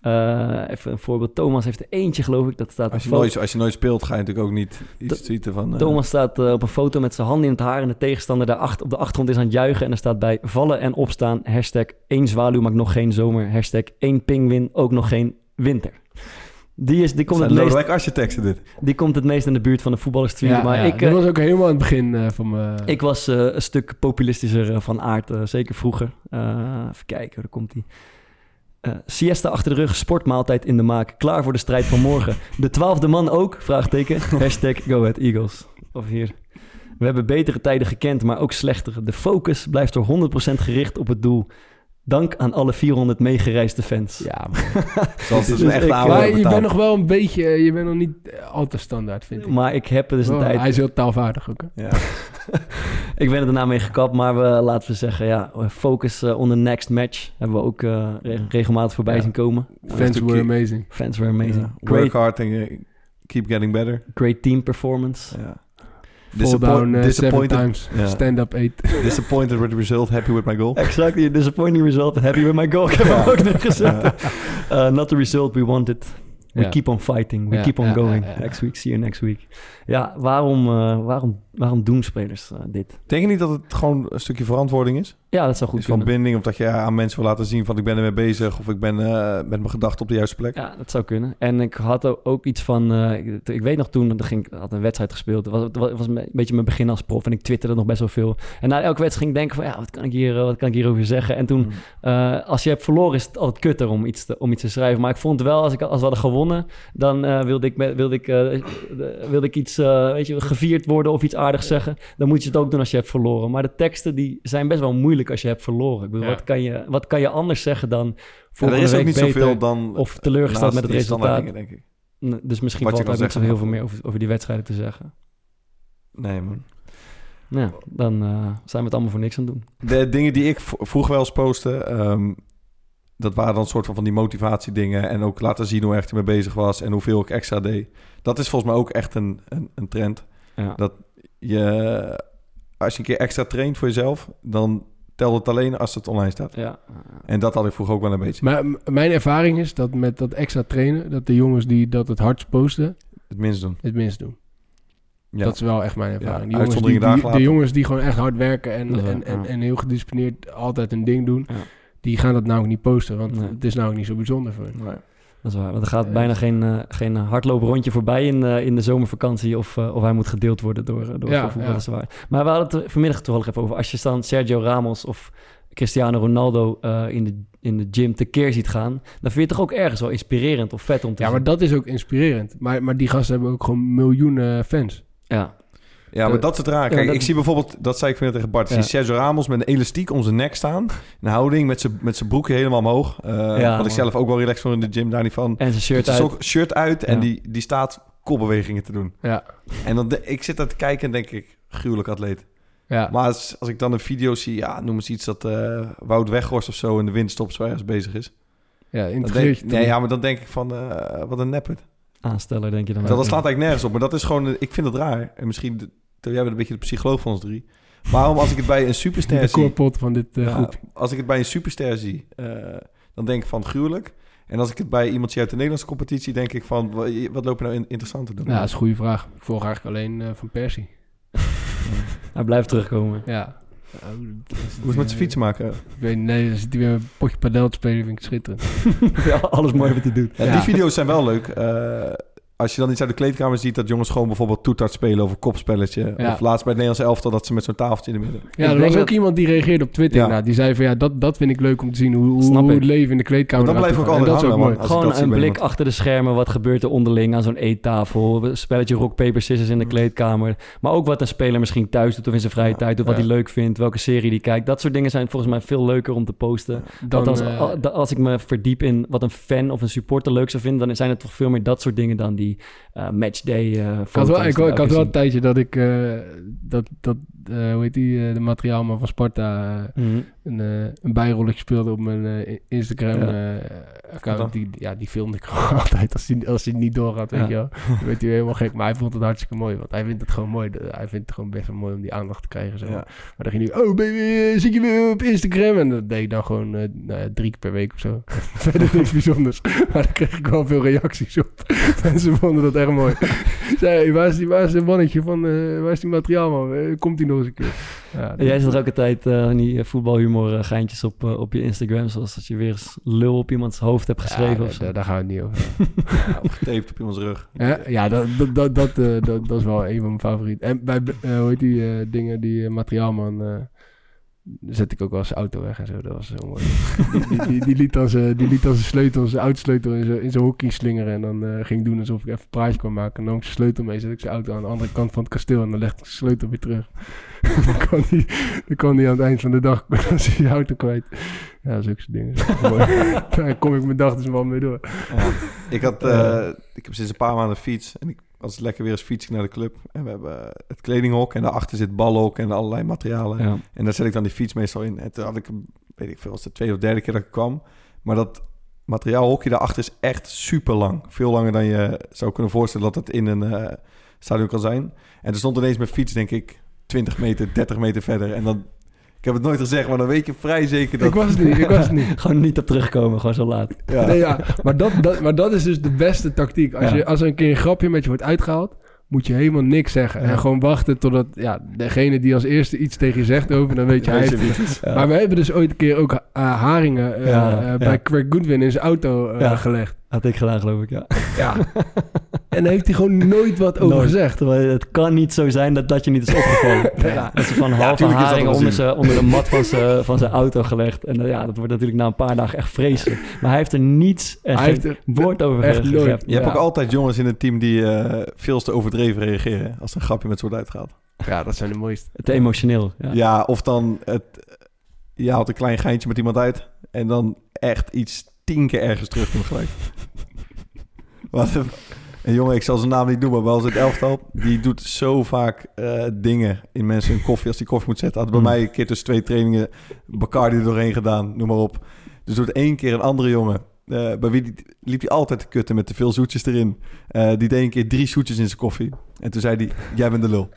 Eh, even een voorbeeld. Thomas heeft er eentje, geloof ik. Dat staat Als je, foto- nooit, als je nooit speelt, ga je natuurlijk ook niet iets tweeten van... Thomas staat op een foto met zijn handen in het haar en de tegenstander daar achter, op de achtergrond is aan het juichen. En er staat bij vallen en opstaan, hashtag één zwaluw maakt nog geen zomer, hashtag één pingwin ook nog geen winter. Die, is, die, komt het meest, dit. die komt het meest in de buurt van de voetballers ja, maar ja, ik, dat eh, was ook helemaal aan het begin eh, van mijn... ik was eh, een stuk populistischer van aard, eh, zeker vroeger. Eh, even kijken, daar komt hij. siesta achter de rug, sportmaaltijd in de maak, klaar voor de strijd van morgen. De twaalfde man ook, vraagteken, hashtag Go Ahead Eagles. Of hier. We hebben betere tijden gekend, maar ook slechtere. De focus blijft er 100% gericht op het doel. Dank aan alle 400 meegereisde fans. ja, man. Zoals Dus een echte ik- oude maar je bent nog wel een beetje... eh, Je bent nog niet eh, al te standaard, vind ik. Maar ik heb er dus een Oh, tijd... Hij is heel taalvaardig ook, hè? Ja. Ik ben er daarna mee gekapt, maar we, laten we zeggen, ja, focus eh, on the next match. Hebben we ook eh, re- regelmatig voorbij Ja. zien komen. Fans were amazing. Fans were amazing. Great, Work hard and keep getting better. great team performance. Ja. Fall Disappoint- down seven disappointed. Stand up eight. disappointed with the result, happy with my goal. Exactly, disappointing result. Happy with my goal. Ik heb hem ook net gezet. Uh, not the result we wanted. We Ja. keep on fighting. We Ja, keep on ja, going. ja, ja. Next week, see you next week. Ja, waarom, eh, waarom, waarom doen spelers eh, dit? Denk je niet dat het gewoon een stukje verantwoording is? Ja, dat zou goed Iets van binding, of dat je aan mensen wil laten zien van ik ben ermee bezig, of ik ben eh, met mijn gedachten op de juiste plek. Ja, dat zou kunnen. En ik had ook iets van... eh, ik, ik weet nog toen, er ging, ik had een wedstrijd gespeeld. Het was, het was, een beetje mijn begin als prof en ik twitterde nog best wel veel. En na elke wedstrijd ging ik denken van... Ja, wat kan ik, hier, wat kan ik hierover zeggen? En toen, Mm. eh, als je hebt verloren, is het altijd kutter om iets te, om iets te schrijven. Maar ik vond wel, als, ik, als we hadden gewonnen... dan eh, wilde ik, wilde ik, eh, eh, wilde ik iets, weet je, gevierd worden of iets aardigs zeggen. Dan moet je het ook doen als je hebt verloren. Maar de teksten die zijn best wel moeilijk als je hebt verloren. Ik bedoel, Ja. wat, kan je, wat kan je anders zeggen dan... Ja, volgende er is ook week niet beter zoveel dan of teleurgesteld met het resultaat. dingen, denk ik. Dus misschien Wat valt daar niet zo heel veel meer over, over die wedstrijden te zeggen. Nee, man. Nou, ja, dan zijn we het allemaal voor niks aan het doen. De dingen die ik v- vroeger wel eens postte, ehm, dat waren dan soort van, van die motivatiedingen. En ook laten zien hoe erg ik ermee bezig was en hoeveel ik extra deed. Dat is volgens mij ook echt een, een, een trend. Ja. Dat je, als je een keer extra traint voor jezelf, dan telt het alleen als het online staat. ja. En dat had ik vroeger ook wel een beetje. Maar mijn ervaring is dat met dat extra trainen... dat de jongens die dat het hardst posten... Het minst doen. het minst doen. Ja. Dat is wel echt mijn ervaring. Ja, die jongens die, uitzonderingen die- daar de jongens die gewoon echt hard werken en, en, en, ja. en heel gedisciplineerd altijd een ding doen, Ja. Die gaan dat nou ook niet posten, want Nee. het is nou ook niet zo bijzonder voor hen. Nee. Dat is waar. Want er gaat Ja. bijna geen, eh geen hardlooprondje voorbij in, eh, in de zomervakantie. Of, eh, of hij moet gedeeld worden door, eh, door Ja, voetballers. ja. Waar. Maar we hadden het vanmiddag toevallig even over. Als je dan Sergio Ramos of Cristiano Ronaldo eh, in, de, in de gym tekeer ziet gaan... dan vind je het toch ook ergens wel inspirerend of vet om te Ja, maar dat is ook inspirerend. Maar, maar die gasten hebben ook gewoon miljoenen fans. Ja, Ja, maar dat is het raar. ja, Kijk, dat- ik zie bijvoorbeeld, dat zei ik vanmiddag tegen Bart, ik Ja. zie Sergio Ramos met een elastiek om zijn nek staan. Een houding met zijn, met zijn broekje helemaal omhoog. Ja, wat ik zelf ook wel relaxed vond in de gym, daar niet van. en zijn shirt uit. shirt uit en die, die staat kopbewegingen te doen. Ja, En dan de- ik zit daar te kijken en denk ik, gruwelijk atleet. ja. Maar als, als ik dan een video zie, ja, noem eens iets dat eh, Wout Weghorst of zo in de windstop zo ergens bezig is. ja denk, je nee, ja, maar dan denk ik van, eh, wat een neppert. Aansteller, denk je dan. Dat, dat slaat eigenlijk nergens op, maar dat is gewoon, ik vind het raar. En misschien, de- jij bent een beetje de psycholoog van ons drie. Waarom als ik het bij een superster de zie, koorpot van dit eh, ja, groep. als ik het bij een superster zie, eh, dan denk ik van gruwelijk. En als ik het bij iemand zie uit de Nederlandse competitie, denk ik van, wa- wat loop je nou in- interessant te doen? Ja, dat is een goede vraag. Ik volg eigenlijk alleen eh, van Persie. Hij blijft terugkomen. Ja. Hoe is het met zijn fietsen maken? Ik weet niet, nee, dan zit hij weer een potje padel te spelen, vind ik schitterend. ja, alles mooi wat hij doet. Ja, Ja. Die video's zijn wel leuk. Als je dan iets uit de kleedkamer ziet... dat jongens gewoon bijvoorbeeld toetard spelen over kopspelletje. Ja. Of laatst bij het Nederlandse elftal... dat ze met zo'n tafeltje in de midden. Ja, Ik er was ook iemand die reageerde op Twitter. Ja. inderdaad. die zei van ja, dat, dat vind ik leuk om te zien. Hoe, hoe, Snap hoe ik. het leven in de kleedkamer Maar dat eruit blijft ook altijd dat is ook hangen, mooi. man. Als ik Gewoon een blik iemand. achter de schermen. Wat gebeurt er onderling aan zo'n eettafel? Een spelletje rock, paper, scissors in de kleedkamer. Maar ook wat een speler misschien thuis doet of in zijn vrije tijd. Of wat Ja. hij leuk vindt. Welke serie die kijkt. Dat soort dingen zijn volgens mij veel leuker om te posten. Dan, Althans, eh, als ik me verdiep in wat een fan of een supporter leuk zou vinden... dan zijn het toch veel meer dat soort dingen dan die eh, matchday eh ik had foto's wel, ik, die ik had wel een tijdje dat ik eh, dat, dat eh, hoe heet die, eh, de materiaalman van Sparta eh, Mhm. Een, eh, een bijrolletje speelde op mijn eh, Instagram Ja. eh. Die, ja, die filmde ik gewoon altijd als hij als die niet doorgaat, weet je wel. Dan werd hij helemaal gek, maar hij vond het hartstikke mooi. Want hij vindt het gewoon mooi. Hij vindt het gewoon best wel mooi om die aandacht te krijgen. Zo. Maar dan ging hij, oh baby, zie je weer op Instagram? En dat deed ik dan gewoon nou ja, drie keer per week of zo. Verder niks bijzonders. Maar dan kreeg ik wel veel reacties op. Mensen vonden dat echt mooi. Zei, waar is die, waar is het mannetje van, waar is die materiaalman? Eh, komt hij nog eens een keer? Ja, En Jij zet er ook altijd eh, die eh, voetbalhumor eh, geintjes op, eh, op je Instagram. Zoals als je weer eens lul op iemands hoofd hebt geschreven ja, of zo. daar, daar gaan we het niet over. Ja, of getaped op iemands rug. Ja, ja dat, dat, dat, dat, dat, dat is wel een van mijn favorieten. En bij, eh, hoe heet die eh, dingen, die materiaalman, eh, zet ik ook wel zijn auto weg en zo. Dat was zo mooi. die, die, die, die liet dan zijn die liet dan zijn sleutel, zijn autosleutel in zijn, in zijn hockey slingeren. En dan eh, ging ik doen alsof ik even een praatje kon maken. En dan nam ik zijn sleutel mee, zet ik zijn auto aan de andere kant van het kasteel. En dan legde ik zijn sleutel weer terug. dan, kwam die, dan kwam die aan het eind van de dag, dan was hij zijn auto kwijt. Ja, zulke dingen. Daar kom ik mijn dag dus wel mee door. Ja. Ik, had, eh, ik heb sinds een paar maanden fiets. En ik was lekker weer eens fietsen naar de club. En we hebben het kledinghok. En daarachter zit balhok en allerlei materialen. Ja. En daar zet ik dan die fiets meestal in. En toen had ik, weet ik veel, was de tweede of derde keer dat ik kwam. Maar dat materiaalhokje daarachter is echt super lang. Veel langer dan je zou kunnen voorstellen dat het in een eh stadion kan zijn. En er stond ineens mijn fiets, denk ik, 20 meter, 30 meter verder. En dan, ik heb het nooit gezegd, maar dan weet je vrij zeker dat... Ik was het niet, ik was het niet. Gewoon niet op terugkomen, gewoon zo laat. ja. Nee, ja, maar, dat, dat, maar dat is dus de beste tactiek. Als, Ja. je, als er een keer een grapje met je wordt uitgehaald, moet je helemaal niks zeggen. Ja. En gewoon wachten totdat ja, degene die als eerste iets tegen je zegt over, dan weet je, hij het. Ja. Maar we hebben dus ooit een keer ook eh, haringen eh, Ja, eh, ja. bij Craig Goodwin in zijn auto eh, Ja. gelegd. Had ik gedaan, geloof ik, ja. Ja. en daar heeft hij gewoon nooit wat over Nooit. gezegd. Het kan niet zo zijn dat dat je niet is opgevallen. Ja. Dat ze van Ja, halve haringen te onder, onder de mat van zijn, van zijn auto gelegd. En eh, ja, dat wordt natuurlijk na een paar dagen echt vreselijk. Maar hij heeft er niets, Hij geen heeft er woord over echt ge- nooit. gegeven. Je hebt Ja. ook altijd jongens in het team die eh, veel te overdreven reageren als er een grapje met soort uitgaat. Ja, dat zijn de mooiste. Te emotioneel. Ja. Ja. of dan het, je haalt een klein geintje met iemand uit en dan echt iets tien keer ergens terug doen gelijk. Wat een, een jongen, ik zal zijn naam niet noemen, maar wel het elftal, die doet zo vaak eh, dingen in mensen hun koffie als die koffie moet zetten. Had bij Mm. mij een keer tussen twee trainingen Bacardi er doorheen gedaan, noem maar op. Dus doet één keer een andere jongen. eh, bij wie die, liep hij altijd te kutten met te veel zoetjes erin. Eh, die deed een keer drie zoetjes in zijn koffie. En toen zei hij, jij bent de lul.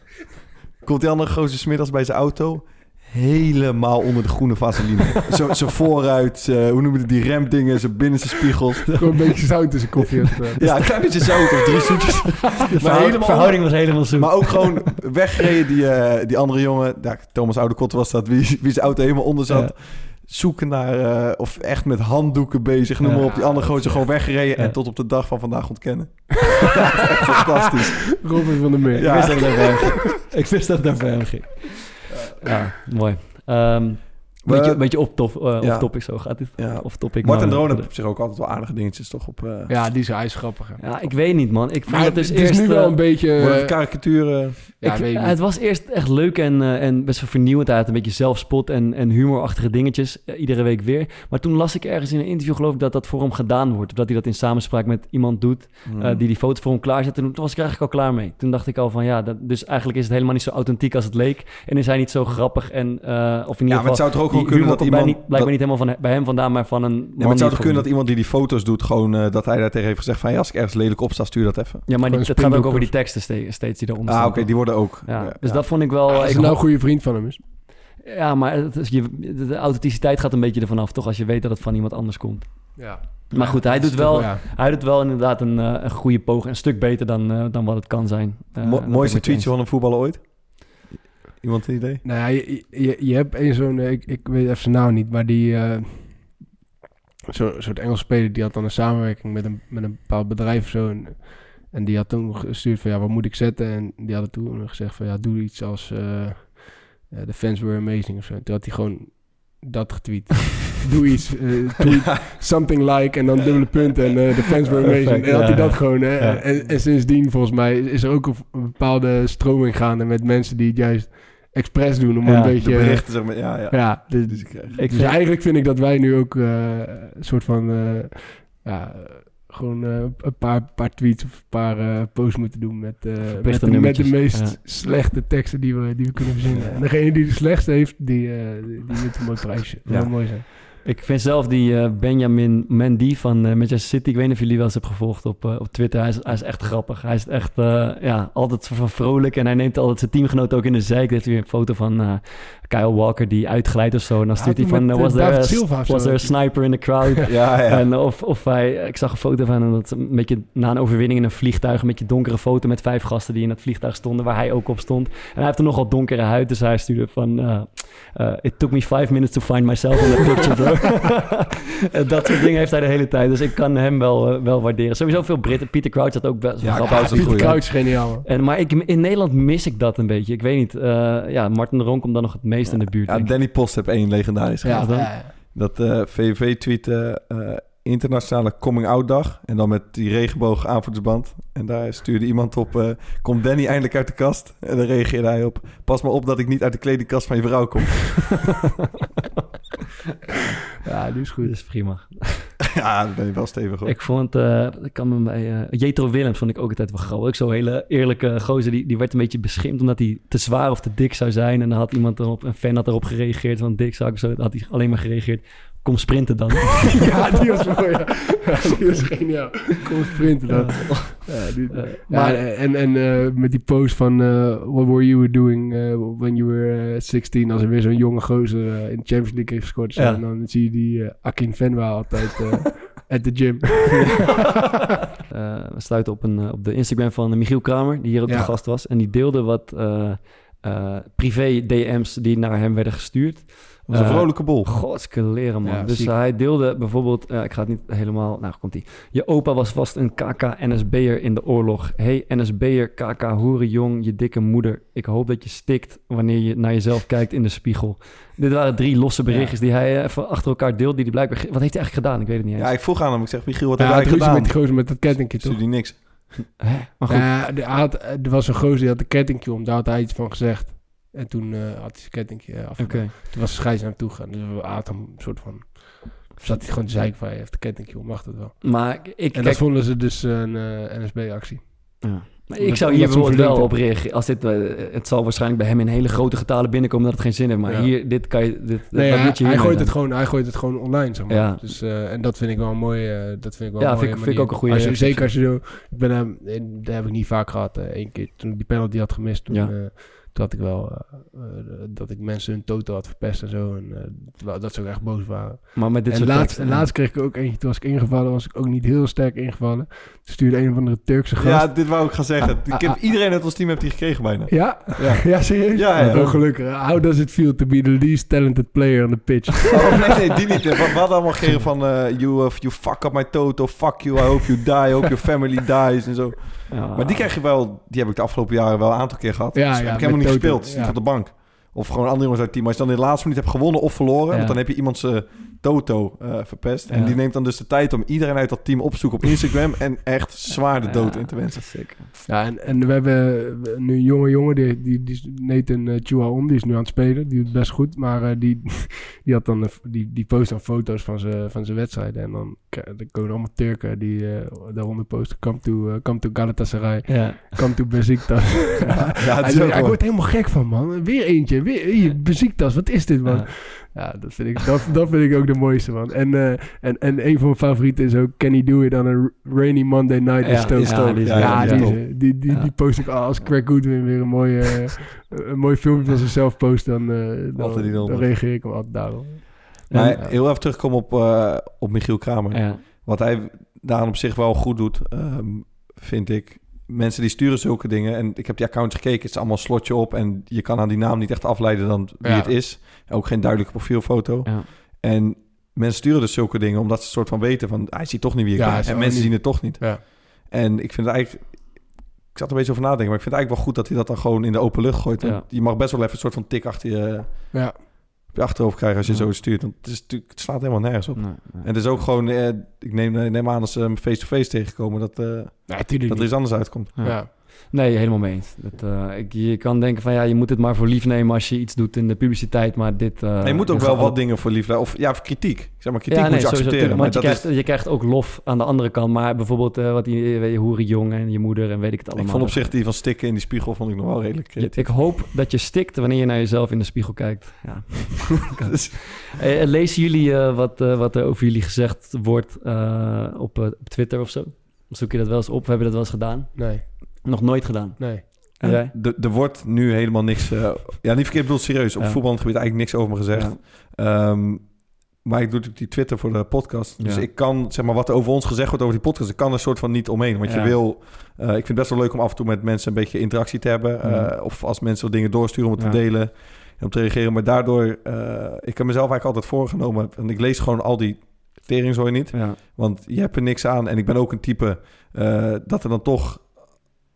Komt die andere gozer smiddags bij zijn auto... helemaal onder de groene vaseline. zo, zo vooruit, eh, hoe noem je het, die remdingen, zijn binnenste spiegels. Gewoon een beetje zout in zijn koffie. eh. Ja, een klein beetje zout of drie zoetjes. De maar verhouding, helemaal verhouding was helemaal zoek. Maar ook gewoon weggereden, die, eh, die andere jongen. Ja, Thomas Oudekot was dat, wie, wie zijn auto helemaal onder zat. Ja. Zoeken naar, eh, of echt met handdoeken bezig, noem Ja. maar op. Die andere gozer gewoon weggereden Ja. en tot op de dag van vandaag ontkennen. Fantastisch. Robin van der Meer. Ja. Ik wist dat het ging. Ik wist dat het hem ging. Ja, mooi. Ehm We- beetje, beetje op, tof, eh, Ja. off topic zo gaat dit. Ja. Off topic. Martin Drone heeft op zich ook altijd wel aardige dingetjes toch op... eh Ja, die is, hij is grappig. hè. Ja, ik weet niet, man. Ik vond Maar het het, dus is eerst... nu wel eh, een beetje... eh, karikaturen... ja, ik- weet ik eh, het was eerst echt leuk en, eh, en best wel vernieuwend. Hij had een beetje zelfspot en, en humorachtige dingetjes. eh, iedere week weer. Maar toen las ik ergens in een interview, geloof ik, dat dat voor hem gedaan wordt. Of dat hij dat in samenspraak met iemand doet. Hmm. eh, die die foto voor hem klaarzet. En toen was ik eigenlijk al klaar mee. Toen dacht ik al van ja, dat, dus eigenlijk is het helemaal niet zo authentiek als het leek. En is hij niet zo grappig. En, eh, of in ja, ieder maar geval... ook die gewoon kunnen humor dat iemand... niet, blijkbaar dat- niet helemaal van, bij hem vandaan, maar van een man Ja, maar het zou toch kunnen dat iemand die die foto's doet, gewoon eh, dat hij daar tegen heeft gezegd van... Ja, als ik ergens lelijk op sta, stuur dat even. Ja, maar die, het gaat ook over die teksten ste- steeds die eronder Ah, oké, die worden ook. Ja, Ja, dus ja. dat vond ik wel... Als ik het nou een goede vriend van hem is. Ja, maar het is, je, de, authenticiteit gaat een beetje ervan af, toch? Als je weet dat het van iemand anders komt. Ja. Maar goed, hij doet wel, ja. hij doet wel inderdaad een, eh, een goede poging. Een stuk beter dan, eh, dan wat het kan zijn. Eh, Mo- mooiste tweetje van een voetballer ooit? Iemand een idee? Nou ja, je, je, je hebt een zo'n, eh, ik, ik weet even zijn naam niet, maar die, eh zo'n soort Engels speler, die had dan een samenwerking met een, met een bepaald bedrijf of zo. En En die had toen gestuurd van ja, wat moet ik zetten? En die hadden toen gezegd van ja, doe iets als eh, the fans were amazing of zo. Toen had hij gewoon dat getweet. doe iets, tweet something like en dan dubbele punten en the fans were amazing. Perfect, en had hij ja, dat gewoon. Hè? ja. En, en sindsdien volgens mij is er ook een, een bepaalde stroming gaande met mensen die het juist expres doen om Ja, een beetje... De berichten, zeg maar, ja, ja. Ja, dus, Dus ik krijg- Ik dus vind- eigenlijk vind ik dat wij nu ook eh, een soort van... eh, ja, gewoon eh, een paar, paar tweets of een paar eh, posts moeten doen met, eh, met, de, met de meest ja. slechte teksten die we, die we kunnen verzinnen. En degene die de slechtste heeft, die, eh, die, die wint een mooi prijsje. Dat Ja. zou mooi zijn. Ik vind zelf die eh, Benjamin Mendy van eh, Manchester City, ik weet niet of jullie wel eens hebben gevolgd op, eh, op Twitter, hij is, hij is echt grappig. Hij is echt ja, altijd van vrolijk en hij neemt altijd zijn teamgenoot ook in de zijk. heeft hij weer een foto van Kyle Walker die uitglijdt of zo. En dan stuurt hij van, eh, eh, was, there David a, was there a sniper in the crowd? Ja, ja. En of, of hij, ik zag een foto van hem, dat een beetje na een overwinning in een vliegtuig, een beetje donkere foto met vijf gasten die in het vliegtuig stonden, waar hij ook op stond. En hij heeft een nogal donkere huid, dus hij stuurde van, eh, eh, it took me five minutes to find myself in the picture, bro. Dat soort dingen heeft hij de hele tijd, dus ik kan hem wel, eh, wel waarderen. Sowieso veel Britten, Peter Crouch had ook best wel Ja, grappig. Crouch Pieter goed, Crouch is geniaal. En, maar ik, in Nederland mis ik dat een beetje. Ik weet niet. eh, ja, Martin de Roon komt dan nog het meest in de buurt. Ja, denk ik. Danny Post heeft één legendarisch Ja, gehad. ja, Dat eh VVV tweette eh, internationale coming-out dag. En dan met die regenboog aanvoerdersband. En daar stuurde iemand op... eh, komt Danny eindelijk uit de kast? En dan reageerde hij op... Pas maar op dat ik niet uit de kledingkast van je vrouw kom. ja, die is goed. Dat is prima. ja, dan ben je wel stevig hoor. Ik vond, eh ik kan me bij, eh Jetro Willems vond ik ook altijd wel grappig. Ook zo'n hele eerlijke gozer, die, die werd een beetje beschimpt omdat hij te zwaar of te dik zou zijn. En dan had iemand erop, een fan had erop gereageerd van dik zou ik zo. Dan had hij alleen maar gereageerd, kom sprinten dan. ja, die was mooi. Ja. Ja, die was geniaal. Kom sprinten dan. Ja, die- Eh, Ja, maar en, en eh, met die post van eh, What were you doing eh, when you were eh, 16 als er weer zo'n jonge gozer in de Champions League heeft gescoord. Ja. En dan zie je die Akin Venwa altijd eh at the gym. eh, we sluiten op, een, op de Instagram van Michiel Kramer, die hier ook Ja. de gast was. En die deelde wat eh, eh, privé DM's die naar hem werden gestuurd. Dat was een Eh, vrolijke bol. Godske leren, man. Ja, dus ziek. hij deelde bijvoorbeeld... eh, ik ga het niet helemaal... Nou, komt ie. Je opa was vast een KK-NSB'er in de oorlog. Hey, NSB'er, KK, hoerenjong, je dikke moeder. Ik hoop dat je stikt wanneer je naar jezelf kijkt in de spiegel. Dit waren drie losse berichtjes die hij eh, even achter elkaar deelde. Die hij blijkbaar... Wat heeft hij eigenlijk gedaan? Ik weet het niet eens. Ja, ik vroeg aan hem. Ik zeg, Michiel, wat Ja, heb hij gedaan? met die gozer met dat kettingje, toch? Stuurde die niks. Hè? Maar goed. Ja, hij had, er was een gozer die had een kettingje om. Daar had hij iets van gezegd. En toen eh, had hij zijn kettingje eh, Oké. afgedaan. Toen was de scheids naar hem toe gegaan. Dus hij had hem een soort van... Zat hij gewoon te zeiken van, hij heeft een kettingje om, mag dat wel. Maar ik... En kijk, dat vonden ze dus een eh, NSB-actie. Ja. Maar Dat- ik zou hier bijvoorbeeld wel op reageren. Als dit, het zal waarschijnlijk bij hem in hele grote getalen binnenkomen dat het geen zin heeft. Maar Ja. hier, dit kan je... Dit, Nee, hij, je gooit dan? het gewoon, hij gooit het gewoon online, zeg maar. Ja. Dus, eh, en dat vind ik wel een mooie, eh, dat vind ik wel Ja, vind vind ik ook een goede Als je. Zeker als je zo... Ik ben hem, dat heb ik niet vaak gehad. eh Eén keer toen ik die penalty had gemist, toen, Ja. had ik wel... eh, eh, dat ik mensen hun toto had verpest en zo. En terwijl- dat ze ook echt boos waren. Maar met dit en soort laatst, teksten, en laatst kreeg ik ook eentje, toen was ik ingevallen, was ik ook niet heel sterk ingevallen. Toen stuurde een of andere Turkse gast. Ja, dit wou ik gaan zeggen. Ah, ik heb, ah, ah. iedereen uit ons team heeft die gekregen bijna. Ja? Ja. Ja, serieus? Ja, ja. Oh, gelukkig. How does it feel to be the least talented player on the pitch? Oh, nee, nee, die niet. We, hadden allemaal gekregen van... eh, you, uh, you fuck up my toto, fuck you, I hope you die, I hope your family dies en zo. Maar die krijg je wel... Die heb ik de afgelopen jaren wel een aantal keer gehad. Ja, dus ja, heb ik helemaal niet gespeeld. Ja. op de bank. Of gewoon andere jongens uit het team. Als je dan in de laatste minuut hebt gewonnen of verloren... Ja. want dan heb je iemand zijn toto eh, verpest. En Ja. die neemt dan dus de tijd om iedereen uit dat team op te zoeken op Instagram... en echt zwaar de dood Ja, in te wensen. Zeker. Ja, en, en we hebben nu een jonge jongen, die, die, die is Nathan uh, Chuaon, die is nu aan het spelen. Die doet het best goed, maar eh, die, die, had dan, die, die post dan foto's van zijn van zijn wedstrijden. En dan, dan komen allemaal Turken die eh, daaronder posten, come to, eh, come to Galatasaray, Ja. come to Besiktas. Ja, het Hij, hij wordt helemaal gek van, man. Weer eentje, weer hier, wat is dit, man? Ja. Ja, dat, vind ik, dat, dat vind ik ook de mooiste, man. En, eh, en, en een van mijn favorieten is ook Can he do it on a rainy Monday night in Ja, Stoke? ja, die is- Ja, ja, die, die die, die, Ja. die post ik al als Craig Goodwin weer een mooi, eh, een mooi filmpje van zichzelf post, dan, eh, dan, dan reageer ik hem altijd daarop. Maar Ja. heel even terugkomen op, eh, op Michiel Kramer. Ja. Wat hij daarom op zich wel goed doet, ehm, vind ik. Mensen die sturen zulke dingen. En ik heb die accounts gekeken. Het is allemaal slotje op. En je kan aan die naam niet echt afleiden dan wie Ja. het is. Ook geen duidelijke profielfoto. Ja. En mensen sturen dus zulke dingen omdat ze soort van weten van... hij ziet toch niet wie ik Ja, ben. En mensen niet- zien het toch niet. Ja. En ik vind het eigenlijk... ik zat er een beetje over nadenken. Maar ik vind het eigenlijk wel goed dat hij dat dan gewoon in de open lucht gooit. Want. Je mag best wel even een soort van tik achter je, Ja. Op je achterhoofd krijgen als je Ja. zo stuurt. Want het, is natuurlijk, het slaat helemaal nergens op. Nee, nee. En het is ook gewoon, eh, ik neem, neem aan als ze hem face-to-face tegenkomen, dat, eh, Ja, dat er iets anders uitkomt. Ja. Nee, helemaal mee eens. Dat, eh, ik, je kan denken van ja, je moet het maar voor lief nemen als je iets doet in de publiciteit, maar dit... eh, En je moet ook wel wat dingen voor lief Of ja, voor kritiek. Ik zeg maar, kritiek ja, moet je sowieso, accepteren. tuurlijk, Maar Want je dat krijgt, is, je krijgt ook lof aan de andere kant. Maar bijvoorbeeld eh, wat die weet je, hoeren jong en je moeder en weet ik het allemaal. ik vond op zich die van stikken in die spiegel vond ik nog wel redelijk ik hoop dat je stikt wanneer je naar jezelf in de spiegel kijkt. Ja. Dus- Eh, lezen jullie eh, wat, eh, wat er over jullie gezegd wordt eh, op, eh, op Twitter of zo? Zoek je dat wel eens op? We hebben dat wel eens gedaan. Nee, Nog nooit gedaan. nee. En jij? Er- Er wordt nu helemaal niks... eh, ja, niet verkeerd bedoeld, serieus. Op Ja. voetbalgebied eigenlijk niks over me gezegd. Ehm, maar ik doe natuurlijk die Twitter voor de podcast. Dus Ja. ik kan, zeg maar, wat er over ons gezegd wordt over die podcast... ik kan er soort van niet omheen. Want Ja. je wil... eh, ik vind het best wel leuk om af en toe met mensen een beetje interactie te hebben. eh, Ja. of als mensen wat dingen doorsturen om het Ja. te delen. En om te reageren. Maar daardoor... eh, ik heb mezelf eigenlijk altijd voorgenomen... en ik lees gewoon al die teringzooi niet. Ja. Want je hebt er niks aan. En ik ben ook een type eh, dat er dan toch...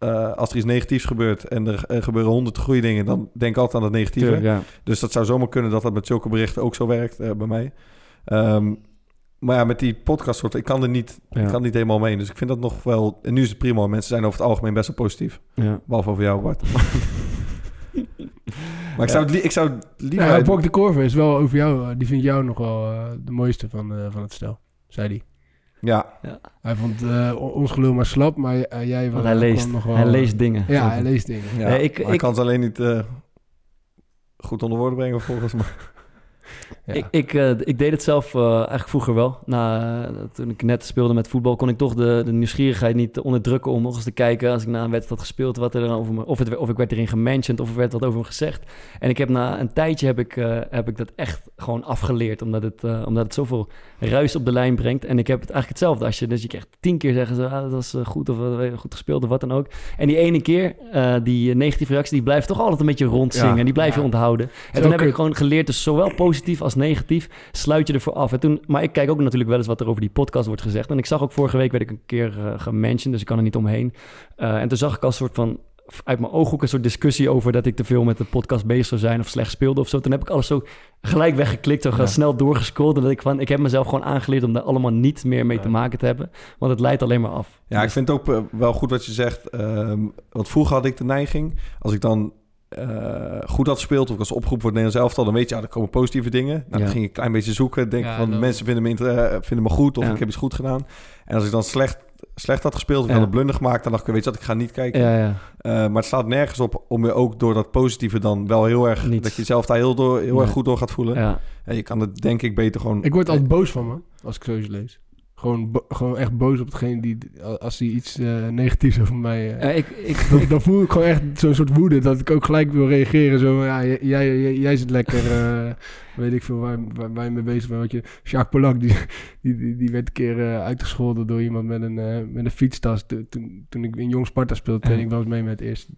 eh, als er iets negatiefs gebeurt en er gebeuren honderd goede dingen... dan denk ik altijd aan het negatieve. Ja. Dus dat zou zomaar kunnen dat dat met zulke berichten ook zo werkt eh, bij mij. Ehm, maar ja, met die podcast soort, ik kan er niet, Ja. ik kan niet helemaal mee. Dus ik vind dat nog wel. En nu is het prima. Mensen zijn over het algemeen best wel positief. Ja. Behalve over jou, Bart. maar ik zou, het ik zou het liever. Ja, Bok de Korver is wel over jou. eh, Die vindt jou nog wel de mooiste van, van het stel, zei hij. Ja, Hij vond eh, on- ons gelul maar slap, maar eh, jij wel- hij kwam leest, nog wel, hij eh, leest dingen. Ja, hij leest dingen. ja. Ja, ik- ik- ik kan het alleen niet eh, goed onder woorden brengen volgens mij. Ja. Ik, ik, eh, ik deed het zelf eh, eigenlijk vroeger wel. Na, toen ik net speelde met voetbal, kon ik toch de, de nieuwsgierigheid niet onderdrukken om nog eens te kijken als ik na een wedstrijd had gespeeld, wat er dan over me, of, het, of ik werd erin gementioned of er werd wat over me gezegd. En ik heb na een tijdje heb ik, eh, heb ik dat echt gewoon afgeleerd, omdat het, eh, omdat het zoveel ruis op de lijn brengt. En ik heb het eigenlijk hetzelfde. Als je, dus je krijgt tien keer zeggen ze, ah, dat was goed of goed gespeeld of wat dan ook. En die ene keer, eh, die negatieve reactie, die blijft toch altijd een beetje rondzingen. Ja. en die blijf je Ja. onthouden. En Zo toen heb ik gewoon geleerd, dus zowel positief als negatief, sluit je ervoor af. En toen, maar ik kijk ook natuurlijk wel eens wat er over die podcast wordt gezegd. En ik zag ook vorige week, werd ik een keer uh, gementioned, dus ik kan er niet omheen. Uh, en toen zag ik als soort van, uit mijn ooghoek een soort discussie over dat ik te veel met de podcast bezig zou zijn of slecht speelde of zo. Toen heb ik alles zo gelijk weggeklikt, zo ja. snel doorgescrolld. En dat ik van, ik heb mezelf gewoon aangeleerd om daar allemaal niet meer mee te maken te hebben. Want het leidt alleen maar af. Ja, dus... ik vind het ook uh, wel goed wat je zegt. Um, want vroeger had ik de neiging, als ik dan uh, goed had gespeeld of ik als opgroep voor het Nederlands elftal, dan weet je, ja, er komen positieve dingen. Nou, ja. dan ging ik een klein beetje zoeken, denk ja, van dan... mensen vinden me, inter- vinden me goed of ja. ik heb iets goed gedaan. En als ik dan slecht, slecht had gespeeld of ik had een blunder gemaakt, dan dacht ik, weet je wat, ik ga niet kijken. Uh, maar het staat nergens op om je ook door dat positieve dan wel heel erg, niet. dat je jezelf daar heel, door, heel nee. erg goed door gaat voelen. En je kan het denk ik beter gewoon... Ik word altijd boos van me, als ik zoiets lees. Gewoon, gewoon echt boos op hetgeen die, als hij iets uh, negatiefs over mij... Uh, ik, ik, dan, ik, dan, voel ik gewoon echt zo'n soort woede, dat ik ook gelijk wil reageren. Zo, ja, jij, jij, jij zit lekker, uh, weet ik veel, waar, waar, waar je mee bezig bent. Want je, Jacques Polak, die, die, die, die werd een keer uitgescholden door iemand met een, met een fietstas. Toen, toen ik in Jong Sparta speelde, training was mee met eerst.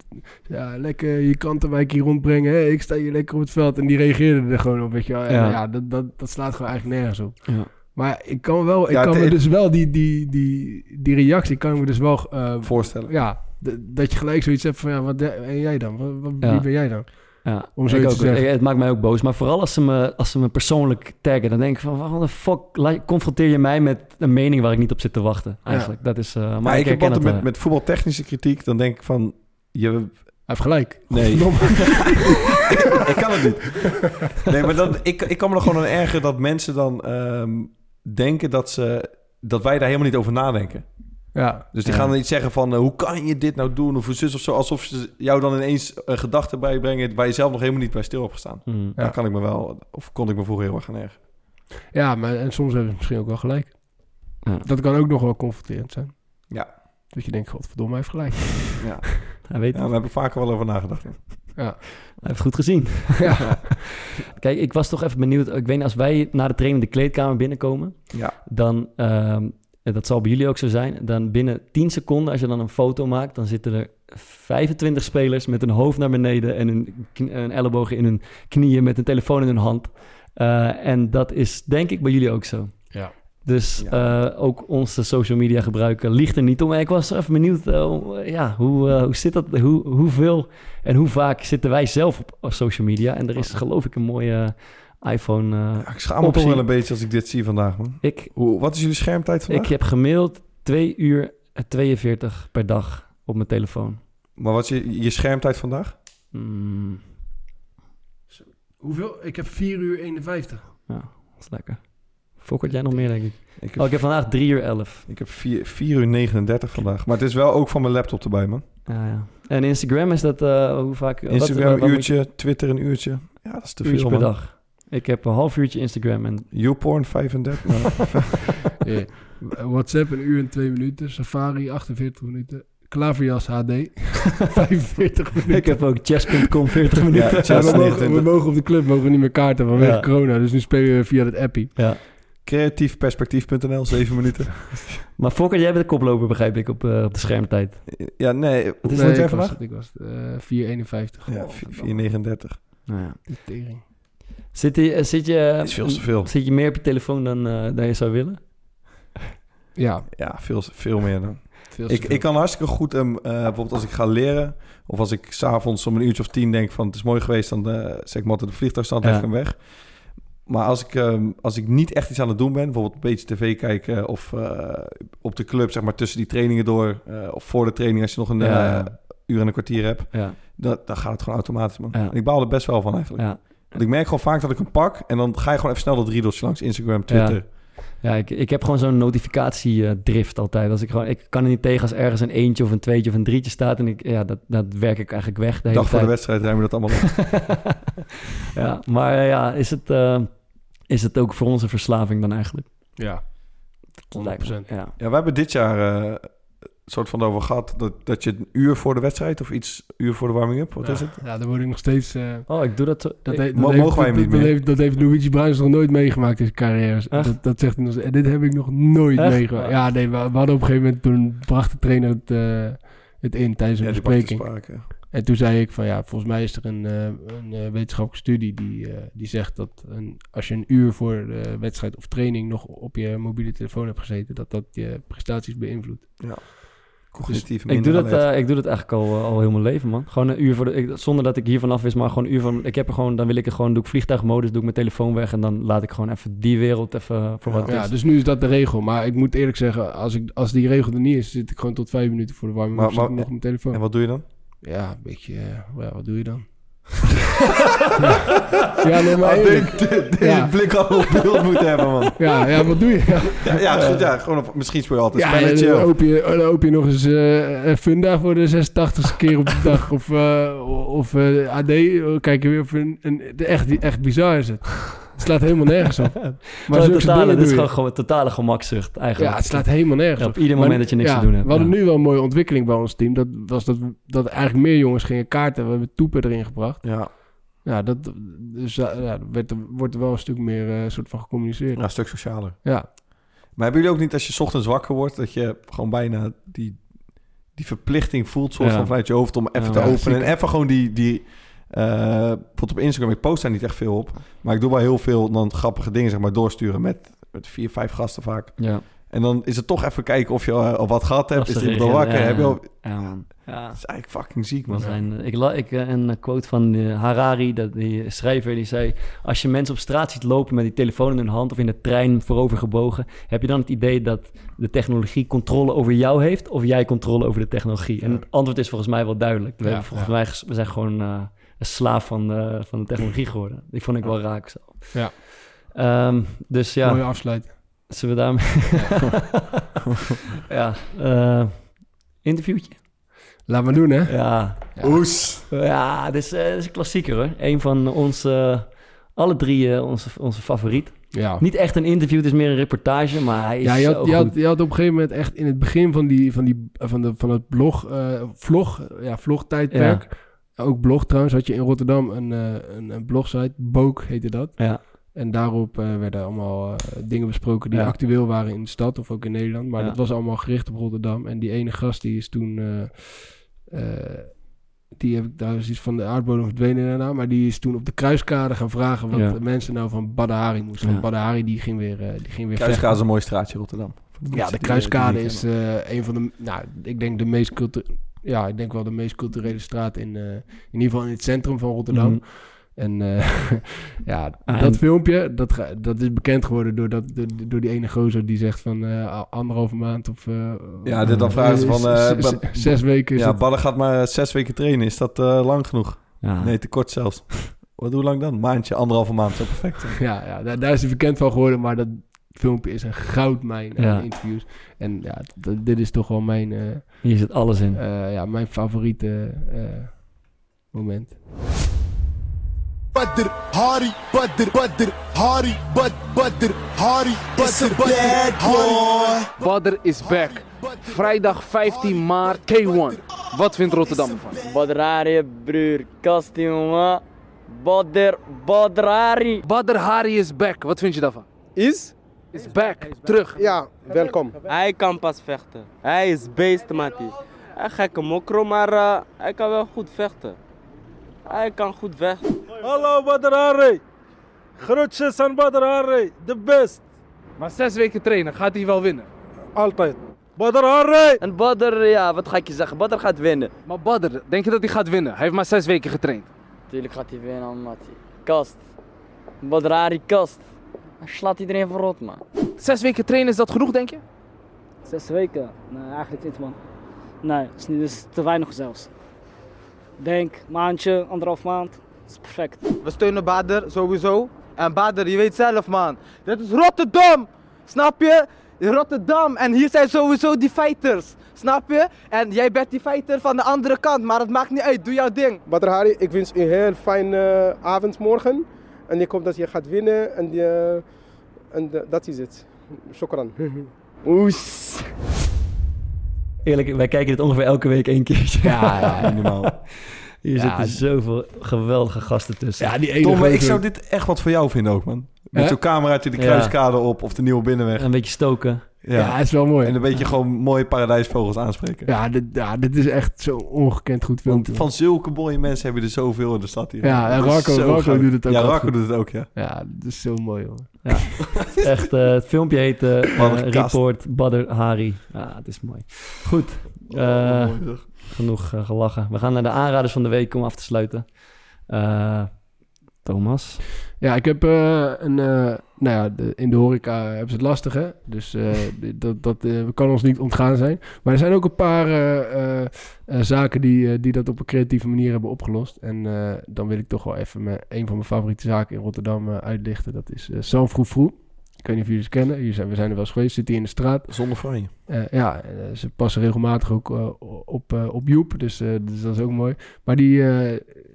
Ja, lekker je kantenwijk hier rondbrengen. Hè? Ik sta hier lekker op het veld. En die reageerde er gewoon op, weet je wel. En, ja, ja dat, dat, dat slaat gewoon eigenlijk nergens op. Ja. Maar ik kan wel, ik ja, kan me dus wel die, die, die, die reactie, kan ik me dus wel uh, voorstellen. Ja, dat je gelijk zoiets hebt van, ja, wat en jij dan? Wat, wat, ja. Wie ben jij dan? Ja, om zo te zeggen. Het maakt mij ook boos. Maar vooral als ze me, als ze me persoonlijk taggen, dan denk ik van, wat de fuck, confronteer je mij met een mening waar ik niet op zit te wachten? Eigenlijk, ja. dat is... Uh, maar, maar ik, ik heb altijd met, met voetbaltechnische kritiek, dan denk ik van, je hij heeft gelijk. Nee. ik kan het niet. Nee, maar dan, ik, ik kan me er gewoon aan ergeren dat mensen dan um, denken dat, ze, dat wij daar helemaal niet over nadenken. Ja. Dus die ja. gaan dan iets zeggen van, uh, hoe kan je dit nou doen? Of zus of zo. Alsof ze jou dan ineens een gedachte bijbrengen waar je zelf nog helemaal niet bij stil hebt gestaan. Hmm. Mm. Daar kan ik me wel, of kon ik me vroeger heel erg gaan ergeren. Ja, maar en soms hebben ze misschien ook wel gelijk. Ja. Dat kan ook nog wel confronterend zijn. Ja. Dat je denkt, godverdomme, hij heeft gelijk. Ja. Hij weet ja, we hebben vaker wel over nagedacht. Ja. Hij heeft goed gezien. Ja. Kijk, ik was toch even benieuwd. Ik weet niet, als wij na de training de kleedkamer binnenkomen... Ja. dan, um, dat zal bij jullie ook zo zijn... dan binnen 10 seconden, als je dan een foto maakt... dan zitten er 25 spelers met hun hoofd naar beneden... en een, een ellebogen in hun knieën met een telefoon in hun hand. Uh, en dat is denk ik bij jullie ook zo. Dus Ja. eh, ook onze social media gebruiken ligt er niet om. Ik was even benieuwd, eh, eh, ja, hoe, eh, hoe zit dat? Hoe, hoeveel en hoe vaak zitten wij zelf op social media? En er is geloof ik een mooie iPhone. eh, Ja, ik schaam me toch wel een beetje als ik dit zie vandaag, man. ik, Hoe, wat is jullie schermtijd vandaag? ik heb gemiddeld 2 uur en 42 per dag op mijn telefoon. Maar wat is je, je schermtijd vandaag? Mm, Hoeveel? Ik heb 4 uur 51. ja, dat is lekker. Fokkert jij nog meer, denk ik. Ik heb, Oh, ik heb vandaag 3 uur 11. ik heb 4, 4 uur 39 vandaag. Maar het is wel ook van mijn laptop erbij, man. Ja, ja. En Instagram is dat, eh, hoe vaak? wat- Instagram een uurtje, Twitter een uurtje. Ja, dat is te veel, per dag. Ik heb een half uurtje Instagram en YouPorn 35. Nou, Ja. WhatsApp een uur en 2 minuten. Safari 48 minuten. Klaverjas HD 45 minuten. ik heb ook chess.com 40 minuten. Ja, Ja, chess. we, mogen, 29. we mogen op de club mogen we niet meer kaarten vanwege Ja. corona. Dus nu spelen we via het appie. Ja. creatiefperspectief.nl, 7 minuten. Maar Fokker, jij bent de koploper, begrijp ik, op, eh, op de schermtijd. Ja, nee. Wat is Nee, jij vandaag? het. Ik was het. eh 451. Ja, 439. Nou ja. De tering. Zit, je, zit, je, is veel te veel. zit je meer op je telefoon dan, eh, dan je zou willen? Ja, Ja, veel, veel meer dan. veel Ik, veel. ik kan hartstikke goed, ehm, eh, bijvoorbeeld als ik ga leren... of als ik s'avonds om een uurtje of tien denk van... het is mooi geweest, dan eh, zeg ik maar altijd de vliegtuigstand, Ja. hem weg. Maar als ik, ehm, als ik niet echt iets aan het doen ben... bijvoorbeeld een beetje tv kijken... of eh, op de club, zeg maar tussen die trainingen door... eh, of voor de training als je nog een Ja, eh, uur en een kwartier hebt... Ja, dan, dan gaat het gewoon automatisch, man. Ja. En ik baal er best wel van eigenlijk. ja. Want ik merk gewoon vaak dat ik hem pak... en dan ga je gewoon even snel dat riedeltje langs Instagram, Twitter... ja ik, ik heb gewoon zo'n notificatiedrift altijd. Als ik, gewoon, ik kan er niet tegen als ergens een eentje of een tweetje of een drietje staat. En ik, ja, dat, dat werk ik eigenlijk weg de hele Dag voor de wedstrijd ruimen we dat allemaal op. ja, maar ja, is het, is het ook voor ons een verslaving dan eigenlijk? Ja, Dat lijkt me, 100%. Ja. Ja, we hebben dit jaar eh, een soort van over gehad dat, dat je een uur voor de wedstrijd of iets uur voor de warming-up, wat ja. is het? Ja, daar word ik nog steeds... eh, Oh, ik doe dat zo. dat, ik- he- dat mo- heeft, mogen wij dat, niet dat meer? heeft, dat heeft Luigi Bruins nog nooit meegemaakt in zijn carrière. Echt? Dat, dat zegt hij nog. En dit heb ik nog nooit Echt? meegemaakt. Ja, nee, we, we hadden op een gegeven moment... Toen bracht de trainer het, eh, het in tijdens een Ja, bespreking. sprake. En toen zei ik van ja, volgens mij is er een, eh, een eh, wetenschappelijke studie die, eh, die zegt dat een, als je een uur voor de wedstrijd of training nog op je mobiele telefoon hebt gezeten, dat dat je prestaties beïnvloedt. Cognitief Ik doe, dat, eh, ik doe dat eigenlijk al, al heel mijn leven, man. Gewoon een uur voor de... Ik, zonder dat ik hiervan af wist, maar gewoon een uur van... Ik heb er gewoon... Dan wil ik het gewoon... Doe ik vliegtuigmodus, doe ik mijn telefoon weg... En dan laat ik gewoon even die wereld even voor wat het Ja, is. dus nu is dat de regel. Maar ik moet eerlijk zeggen, als, ik, als die regel er niet is, zit ik gewoon tot vijf minuten voor de warming Maar- up zit ik maar- nog op mijn telefoon. En wat doe je dan? Ja, een beetje, eh, ja, wat doe je dan? ja, nee, maar eerlijk. de- de- Ja. de blik al op beeld moeten hebben, man. Ja, ja, wat doe je? Ja. Goed, ja gewoon op, misschien speel je altijd Ja, spelletje. dan hoop je, dan hoop je nog eens eh, een funda voor de 86 keer op de dag. Of, eh, of eh, AD, oh, kijk je weer of een, een, echt, echt bizar is het. Het slaat helemaal nergens op. Maar zulke totale, dit is gewoon, gewoon totale gemakzucht, eigenlijk. Ja, het slaat helemaal nergens Ja, op. op ieder Maar moment dat je niks ja, te doen hebt. We hadden ja. nu wel een mooie ontwikkeling bij ons team. Dat was dat, dat eigenlijk meer jongens gingen kaarten. We hebben toepen erin gebracht. Ja, Ja, dat, dus ja, er werd er, wordt er wel een stuk meer eh, soort van gecommuniceerd. ja, een stuk socialer. Ja, Maar hebben jullie ook niet als je 's ochtends wakker wordt... dat je gewoon bijna die, die verplichting voelt... soort Ja. van vanuit je hoofd om even Ja, te ja, openen... zeker. en even gewoon die... die eh, bijvoorbeeld op Instagram, ik post daar niet echt veel op... maar ik doe wel heel veel dan grappige dingen zeg maar, doorsturen... met, met vier, vijf gasten vaak. Ja, En dan is het toch even kijken of je eh, al wat gehad hebt. Is iemand al wakker? ja, Heb je al... ja, man. Ja. Dat is eigenlijk fucking ziek, man. Zijn, eh, ik la, ik, eh, een quote van eh, Harari, dat, die schrijver, die zei... Als je mensen op straat ziet lopen met die telefoon in hun hand... of in de trein voorover gebogen... heb je dan het idee dat de technologie controle over jou heeft... of jij controle over de technologie? En het antwoord is volgens mij wel duidelijk. We, Ja, hebben volgens ja. mij, we zijn gewoon eh, een slaaf van, eh, van de technologie geworden. Die vond ik wel raak zo. Ja. Ehm, dus ja, mooie afsluit. zullen we daarmee... ja, eh, interviewtje. Laat maar doen, hè? Ja, Oes. ja, dit is, eh, dit is een klassieker hoor. Een van onze, alle drie onze, onze favoriet. Ja. Niet echt een interview, het is meer een reportage, maar hij is Ja, je zo had, je, goed. had, je had op een gegeven moment echt in het begin van, die, van, die, van, de, van het blog, eh, vlog, ja, vlogtijdperk. Ook blog trouwens, had je in Rotterdam een, eh, een, een blogsite, Book heette dat. Ja, En daarop eh, werden allemaal eh, dingen besproken die Ja. actueel waren in de stad of ook in Nederland. Maar Ja. dat was allemaal gericht op Rotterdam. En die ene gast die is toen... eh, eh, die heb ik daar is iets van de aardbodem verdwenen daarna. Maar die is toen op de kruiskade gaan vragen wat Ja. de mensen nou van Badahari moesten. Ja. Want Badahari die ging weer, eh, die ging weer Kruiskade vechten. is een mooi straatje in Rotterdam. Ja, de Kruiskade is eh, een van de, nou, ik denk de meest cultu ja, ik denk wel de meest culturele straat in, eh, in ieder geval in het centrum van Rotterdam. Mhm. En eh, ja, Ah, dat en- filmpje, dat, dat is bekend geworden door, dat, door, door die ene gozer die zegt van eh, anderhalve maand of... eh, Ja, dit dan vragen ze van... eh, zes weken is ja, het- Badden gaat maar zes weken trainen. Is dat eh, lang genoeg? Ja. Nee, te kort zelfs. Wat, hoe lang dan? Maandje, anderhalve maand. Zo perfect. Ja, ja daar, daar is hij bekend van geworden, maar dat filmpje is een goudmijn aan Ja. interviews. En ja, d- dit is toch wel mijn, eh, Hier zit alles in. eh, ja, mijn favoriete eh, moment. Badr, Hari, Badr, Badr, Hari, Bad, Badr, Hari, Badr, Badr, Hari. Badr is back. Vrijdag 15 maart, K1. Wat vindt Rotterdam ervan? Badrari broer, kast jongen. Badr, Badrari. Badr Hari is back. Wat vind je daarvan? Is? Is back. Terug. Ja, welkom. Hij kan pas vechten. Hij is beest, mattie. Hij gekke mokro, maar eh, hij kan wel goed vechten. Hij kan goed vechten. Hallo Badrari. Groetjes aan Badrari, de best. Maar zes weken trainen, gaat hij wel winnen? Altijd. Badrari. En Badr, ja, wat ga ik je zeggen? Badr gaat winnen. Maar Badr, denk je dat hij gaat winnen? Hij heeft maar zes weken getraind. Tuurlijk gaat hij winnen, mattie. Kast. Badrari, kast. Hij slaat iedereen verrot, man. Zes weken trainen, is dat genoeg, denk je? Zes weken? Nee, eigenlijk niet, man. Nee, is, niet, is te weinig zelfs. Denk, maandje, anderhalf maand. Dat is perfect. We steunen Bader sowieso. En Bader, je weet zelf man. Dit is Rotterdam! Snap je? Rotterdam. En hier zijn sowieso die fighters. Snap je? En jij bent die fighter van de andere kant. Maar het maakt niet uit. Doe jouw ding. Badr Hari, ik wens u een heel fijne avond morgen. En ik hoop dat je gaat winnen. En, die, en de- dat is het. Shukran. Oes. Eerlijk, wij kijken dit ongeveer elke week één keertje. Ja, ja, normaal. Hier Ja, zitten zoveel geweldige gasten tussen. Ja, die ene Tom, ik zou dit echt wat voor jou vinden ook, man. Met zo'n cameraatje de Ja. kruiskade op of de Nieuwe Binnenweg. Een beetje stoken. Ja, is wel mooi. En een beetje gewoon mooie paradijsvogels aanspreken. Ja, dit, ja, dit is echt zo'n ongekend goed Want filmpje. van zulke mooie mensen heb je er zoveel in de stad hier. Ja, en zo goud. doet het ook Ja, doet het ook, ja. Ja, dat is zo mooi, jongen. Ja, echt. eh, het filmpje heet kast. Report Badr Hari. Ja, het is mooi. Goed. Oh, eh, mooi genoeg gelachen. We gaan naar de aanraders van de week om af te sluiten. Eh, Thomas. Ja, ik heb eh, een... eh, nou ja, in de horeca hebben ze het lastig, hè? Dus dit- dat, dat kan ons niet ontgaan zijn. Maar er zijn ook een paar zaken die, die dat op een creatieve manier hebben opgelost. En dan wil ik toch wel even mijn, een van mijn favoriete zaken in Rotterdam uitlichten. Dat is eh San. Ik weet niet of jullie ze kennen. Hier zijn, we zijn er wel eens geweest. Zit hier in de straat. Zonder franje. Eh, ja, eh, ze passen regelmatig ook eh, op, op Joep, dus, dus dat is ook mooi. Maar die,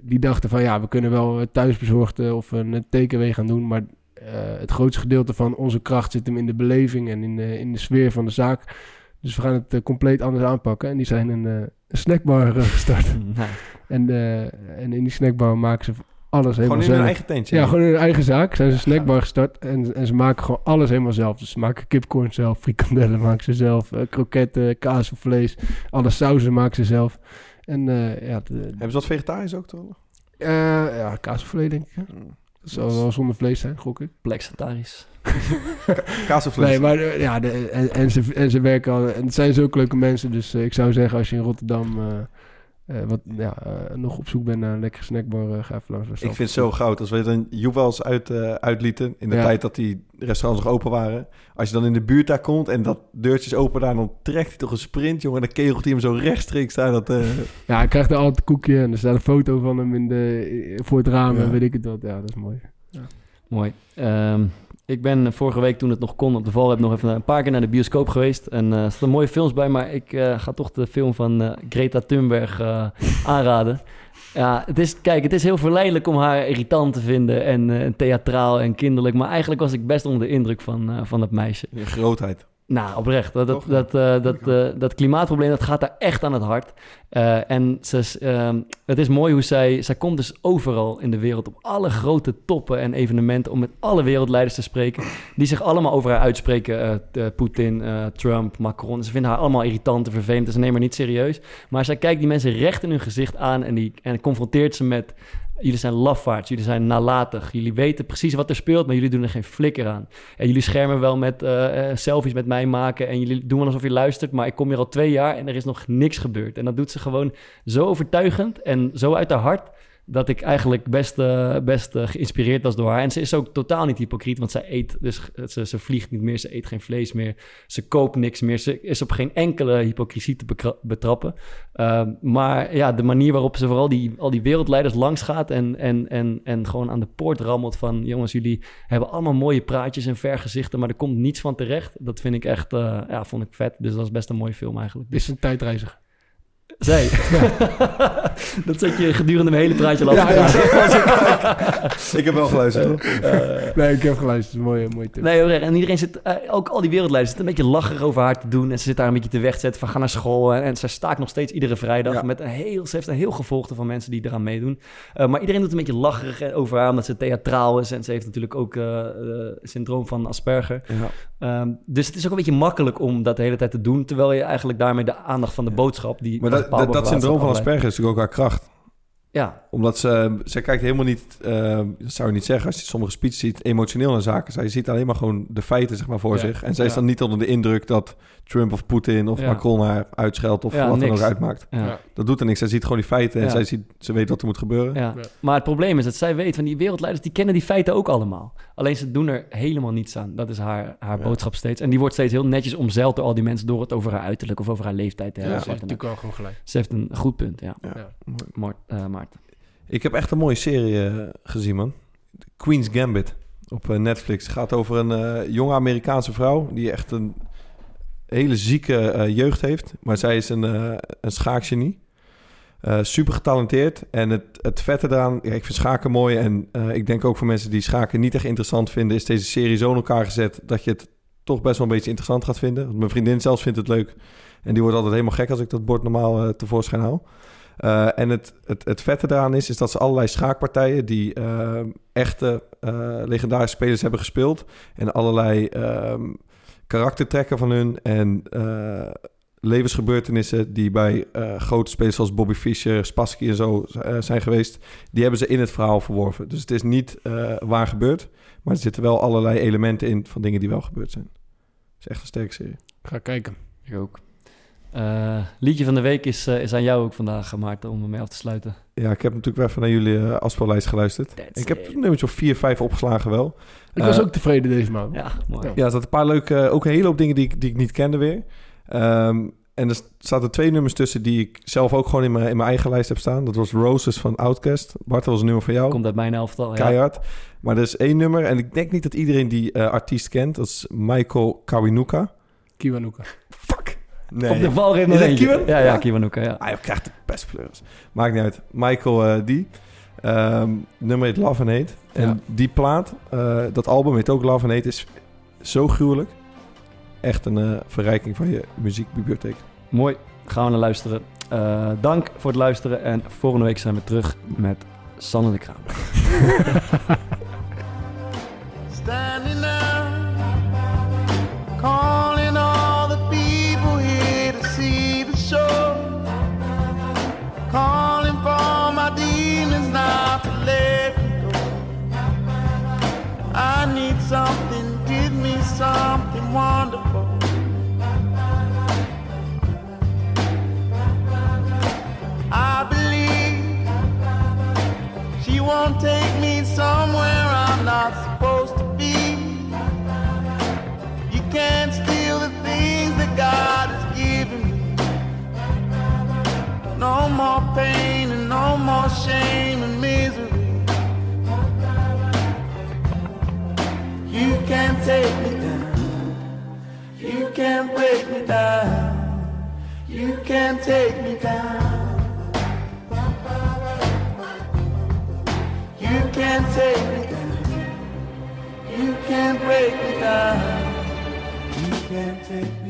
die dachten van ja, we kunnen wel thuisbezorgd of een takeaway gaan doen, maar het grootste gedeelte van onze kracht zit hem in de beleving en in, de in de sfeer van de zaak. Dus we gaan het compleet anders aanpakken. En die zijn een, snackbar gestart. En, en in die snackbar maken ze alles helemaal Gewoon in hun zelf. eigen tentje. Ja, gewoon in hun eigen zaak. Zijn ze een snackbar gestart. En, en ze maken gewoon alles helemaal zelf. Dus ze maken kipcorn zelf, frikandellen maken ze zelf, eh, kroketten, kaas of vlees. Alle sauzen maken ze zelf. En eh, ja, de, Hebben ze wat vegetarisch ook toch? eh, ja, kaas of vlees denk ik. hè. Dat zal wel zonder vlees zijn, gok ik. Plexitarisch. Kaas of vlees? Nee, maar ja, de, en, en, ze, en ze werken al. En het zijn zulke leuke mensen. Dus ik zou zeggen, als je in Rotterdam eh, wat, ja, eh, nog op zoek bent naar een lekkere snackbar, eh, ga even langs. Ik vind het zo goud. Als we dan Joep wel eens uit, eh, uitlieten, in de Ja. tijd dat die restaurants nog open waren. Als je dan in de buurt daar komt en dat deurtje is open daar, dan trekt hij toch een sprint, jongen. En dan kegelt hij hem zo rechtstreeks daar. Dat, eh, Ja, hij krijgt er altijd een koekje en er staat een foto van hem in de, voor het raam Ja. en weet ik het wat. Ja, dat is mooi. Mooi. Ehm, ik ben vorige week toen het nog kon op de Valrep nog even een paar keer naar de bioscoop geweest. En eh, er staan mooie films bij, maar ik eh, ga toch de film van eh, Greta Thunberg eh, aanraden. Ja, het is, kijk, het is heel verleidelijk om haar irritant te vinden en eh, theatraal en kinderlijk. Maar eigenlijk was ik best onder de indruk van, eh, van dat meisje. je grootheid. Nou, oprecht. Dat, dat, dat, eh, dat, eh, dat klimaatprobleem dat gaat daar echt aan het hart. Eh, en ze, ehm, het is mooi hoe zij... Zij komt dus overal in de wereld op alle grote toppen en evenementen... om met alle wereldleiders te spreken... die zich allemaal over haar uitspreken. Poetin, Trump, Macron. Ze vinden haar allemaal irritant en vervelend. en Ze nemen haar niet serieus. Maar zij kijkt die mensen recht in hun gezicht aan... en, die, en confronteert ze met... Jullie zijn lafaards, jullie zijn nalatig. Jullie weten precies wat er speelt, maar jullie doen er geen flikker aan. En jullie schermen wel met eh, selfies met mij maken. En jullie doen alsof je luistert, maar ik kom hier al twee jaar en er is nog niks gebeurd. En dat doet ze gewoon zo overtuigend en zo uit haar hart. Dat ik eigenlijk best, eh, best eh, geïnspireerd was door haar. En ze is ook totaal niet hypocriet, want zij eet, dus ze, ze vliegt niet meer, ze eet geen vlees meer, ze koopt niks meer. Ze is op geen enkele hypocrisie te betrappen. Ehm, maar ja, de manier waarop ze vooral die, al die wereldleiders langs gaat en, en, en, en gewoon aan de poort rammelt van... jongens, jullie hebben allemaal mooie praatjes en vergezichten, maar er komt niets van terecht. Dat vind ik echt, eh, ja, vond ik vet. Dus dat is best een mooie film eigenlijk. Dit is een tijdreiziger. Zij. dat zet je gedurende mijn hele praatje Ja, ja. Ik heb wel geluisterd, hoor. Eh, nee, ik heb geluisterd. Mooie, mooie tip. Nee, oprecht. En iedereen zit, eh, ook al die wereldleiders zitten een beetje lacherig over haar te doen. En ze zit daar een beetje te wegzetten van ga naar school. En, en zij staakt nog steeds iedere vrijdag. Met een heel, ze heeft een heel gevolgde van mensen die eraan meedoen. Eh, maar iedereen doet een beetje lacherig over haar, omdat ze theatraal is. En ze heeft natuurlijk ook syndroom van Asperger. Ja. Ehm, dus het is ook een beetje makkelijk om dat de hele tijd te doen. Terwijl je eigenlijk daarmee de aandacht van de boodschap... Die Maar dat, dat, dat syndroom van. Asperger is natuurlijk ook haar kracht. Ja. Omdat ze, ze kijkt helemaal niet, eh, dat zou je niet zeggen als je sommige speeches ziet, emotioneel naar zaken. Zij ziet alleen maar gewoon de feiten zeg maar, voor Ja. zich. En zij is Ja. dan niet onder de indruk dat Trump of Poetin of Ja. Macron haar uitscheldt of Ja, wat dan ook uitmaakt. Ja. Dat doet er niks. Zij ziet gewoon die feiten en Ja. zij ziet, ze weet wat er moet gebeuren. Ja. Maar het probleem is dat zij weet van die wereldleiders, die kennen die feiten ook allemaal. Alleen ze doen er helemaal niets aan. Dat is haar, haar Ja. boodschap steeds. En die wordt steeds heel netjes omzeild door al die mensen door het over haar uiterlijk of over haar leeftijd te Ja, hebben. ze of heeft natuurlijk ook. wel gewoon gelijk. Ze heeft een goed punt, ja. Ja. Eh, Maarten. Ik heb echt een mooie serie eh, gezien, man. Queen's Gambit op eh, Netflix. Het gaat over een eh, jonge Amerikaanse vrouw die echt een hele zieke jeugd heeft. Maar zij is een, eh een schaakgenie. Super getalenteerd. En het, het vette eraan, ja, ik vind schaken mooi. En ik denk ook voor mensen die schaken niet echt interessant vinden, is deze serie zo in elkaar gezet dat je het toch best wel een beetje interessant gaat vinden. Want mijn vriendin zelfs vindt het leuk. En die wordt altijd helemaal gek als ik dat bord normaal tevoorschijn haal. Eh, en het, het, het vette eraan is, is dat ze allerlei schaakpartijen die eh, echte eh, legendarische spelers hebben gespeeld. En allerlei ehm, karaktertrekken van hun en eh, levensgebeurtenissen die bij eh, grote spelers zoals Bobby Fischer, Spassky en zo zijn geweest. Die hebben ze in het verhaal verworven. Dus het is niet eh, waar gebeurd, maar er zitten wel allerlei elementen in van dingen die wel gebeurd zijn. Het is echt een sterke serie. Ga kijken. Ik ook. Eh, liedje van de week is, eh, is aan jou ook vandaag, Maarten, om ermee af te sluiten. Ja, ik heb natuurlijk wel even naar jullie uh, afspeellijst geluisterd. ik heb een nummertje of vier, vijf opgeslagen wel. Ik was Eh, ook tevreden deze maand. Ja, mooi. Ja, er zaten een paar leuke, ook een hele hoop dingen die ik, die ik niet kende weer. Ehm, en er zaten twee nummers tussen die ik zelf ook gewoon in mijn, in mijn eigen lijst heb staan. Dat was Roses van Outkast. Bart, dat was een nummer van jou. Komt uit mijn elftal, ja. Keihard. Maar er is één nummer en ik denk niet dat iedereen die eh, artiest kent. Dat is Michael Kawinuka. Kiwanuka. Nee. Op de valreep nog eentje. Ja, ja, Kiwanuka, ja. Ah, je krijgt de best pleurs. Maakt niet uit. Michael eh, die. Ehm, nummer heet Love and Hate. En Ja. die plaat, eh, dat album heet ook Love and Hate, is zo gruwelijk. Echt een eh, verrijking van je muziekbibliotheek. Mooi. Gaan we naar luisteren. Eh, dank voor het luisteren. En volgende week zijn we terug met Sanne de Kraam. No more pain and no more shame and misery. You can't take me down. You can't break me down. You can't take me down. You can't take me down. You can't break me down. You can't take me down.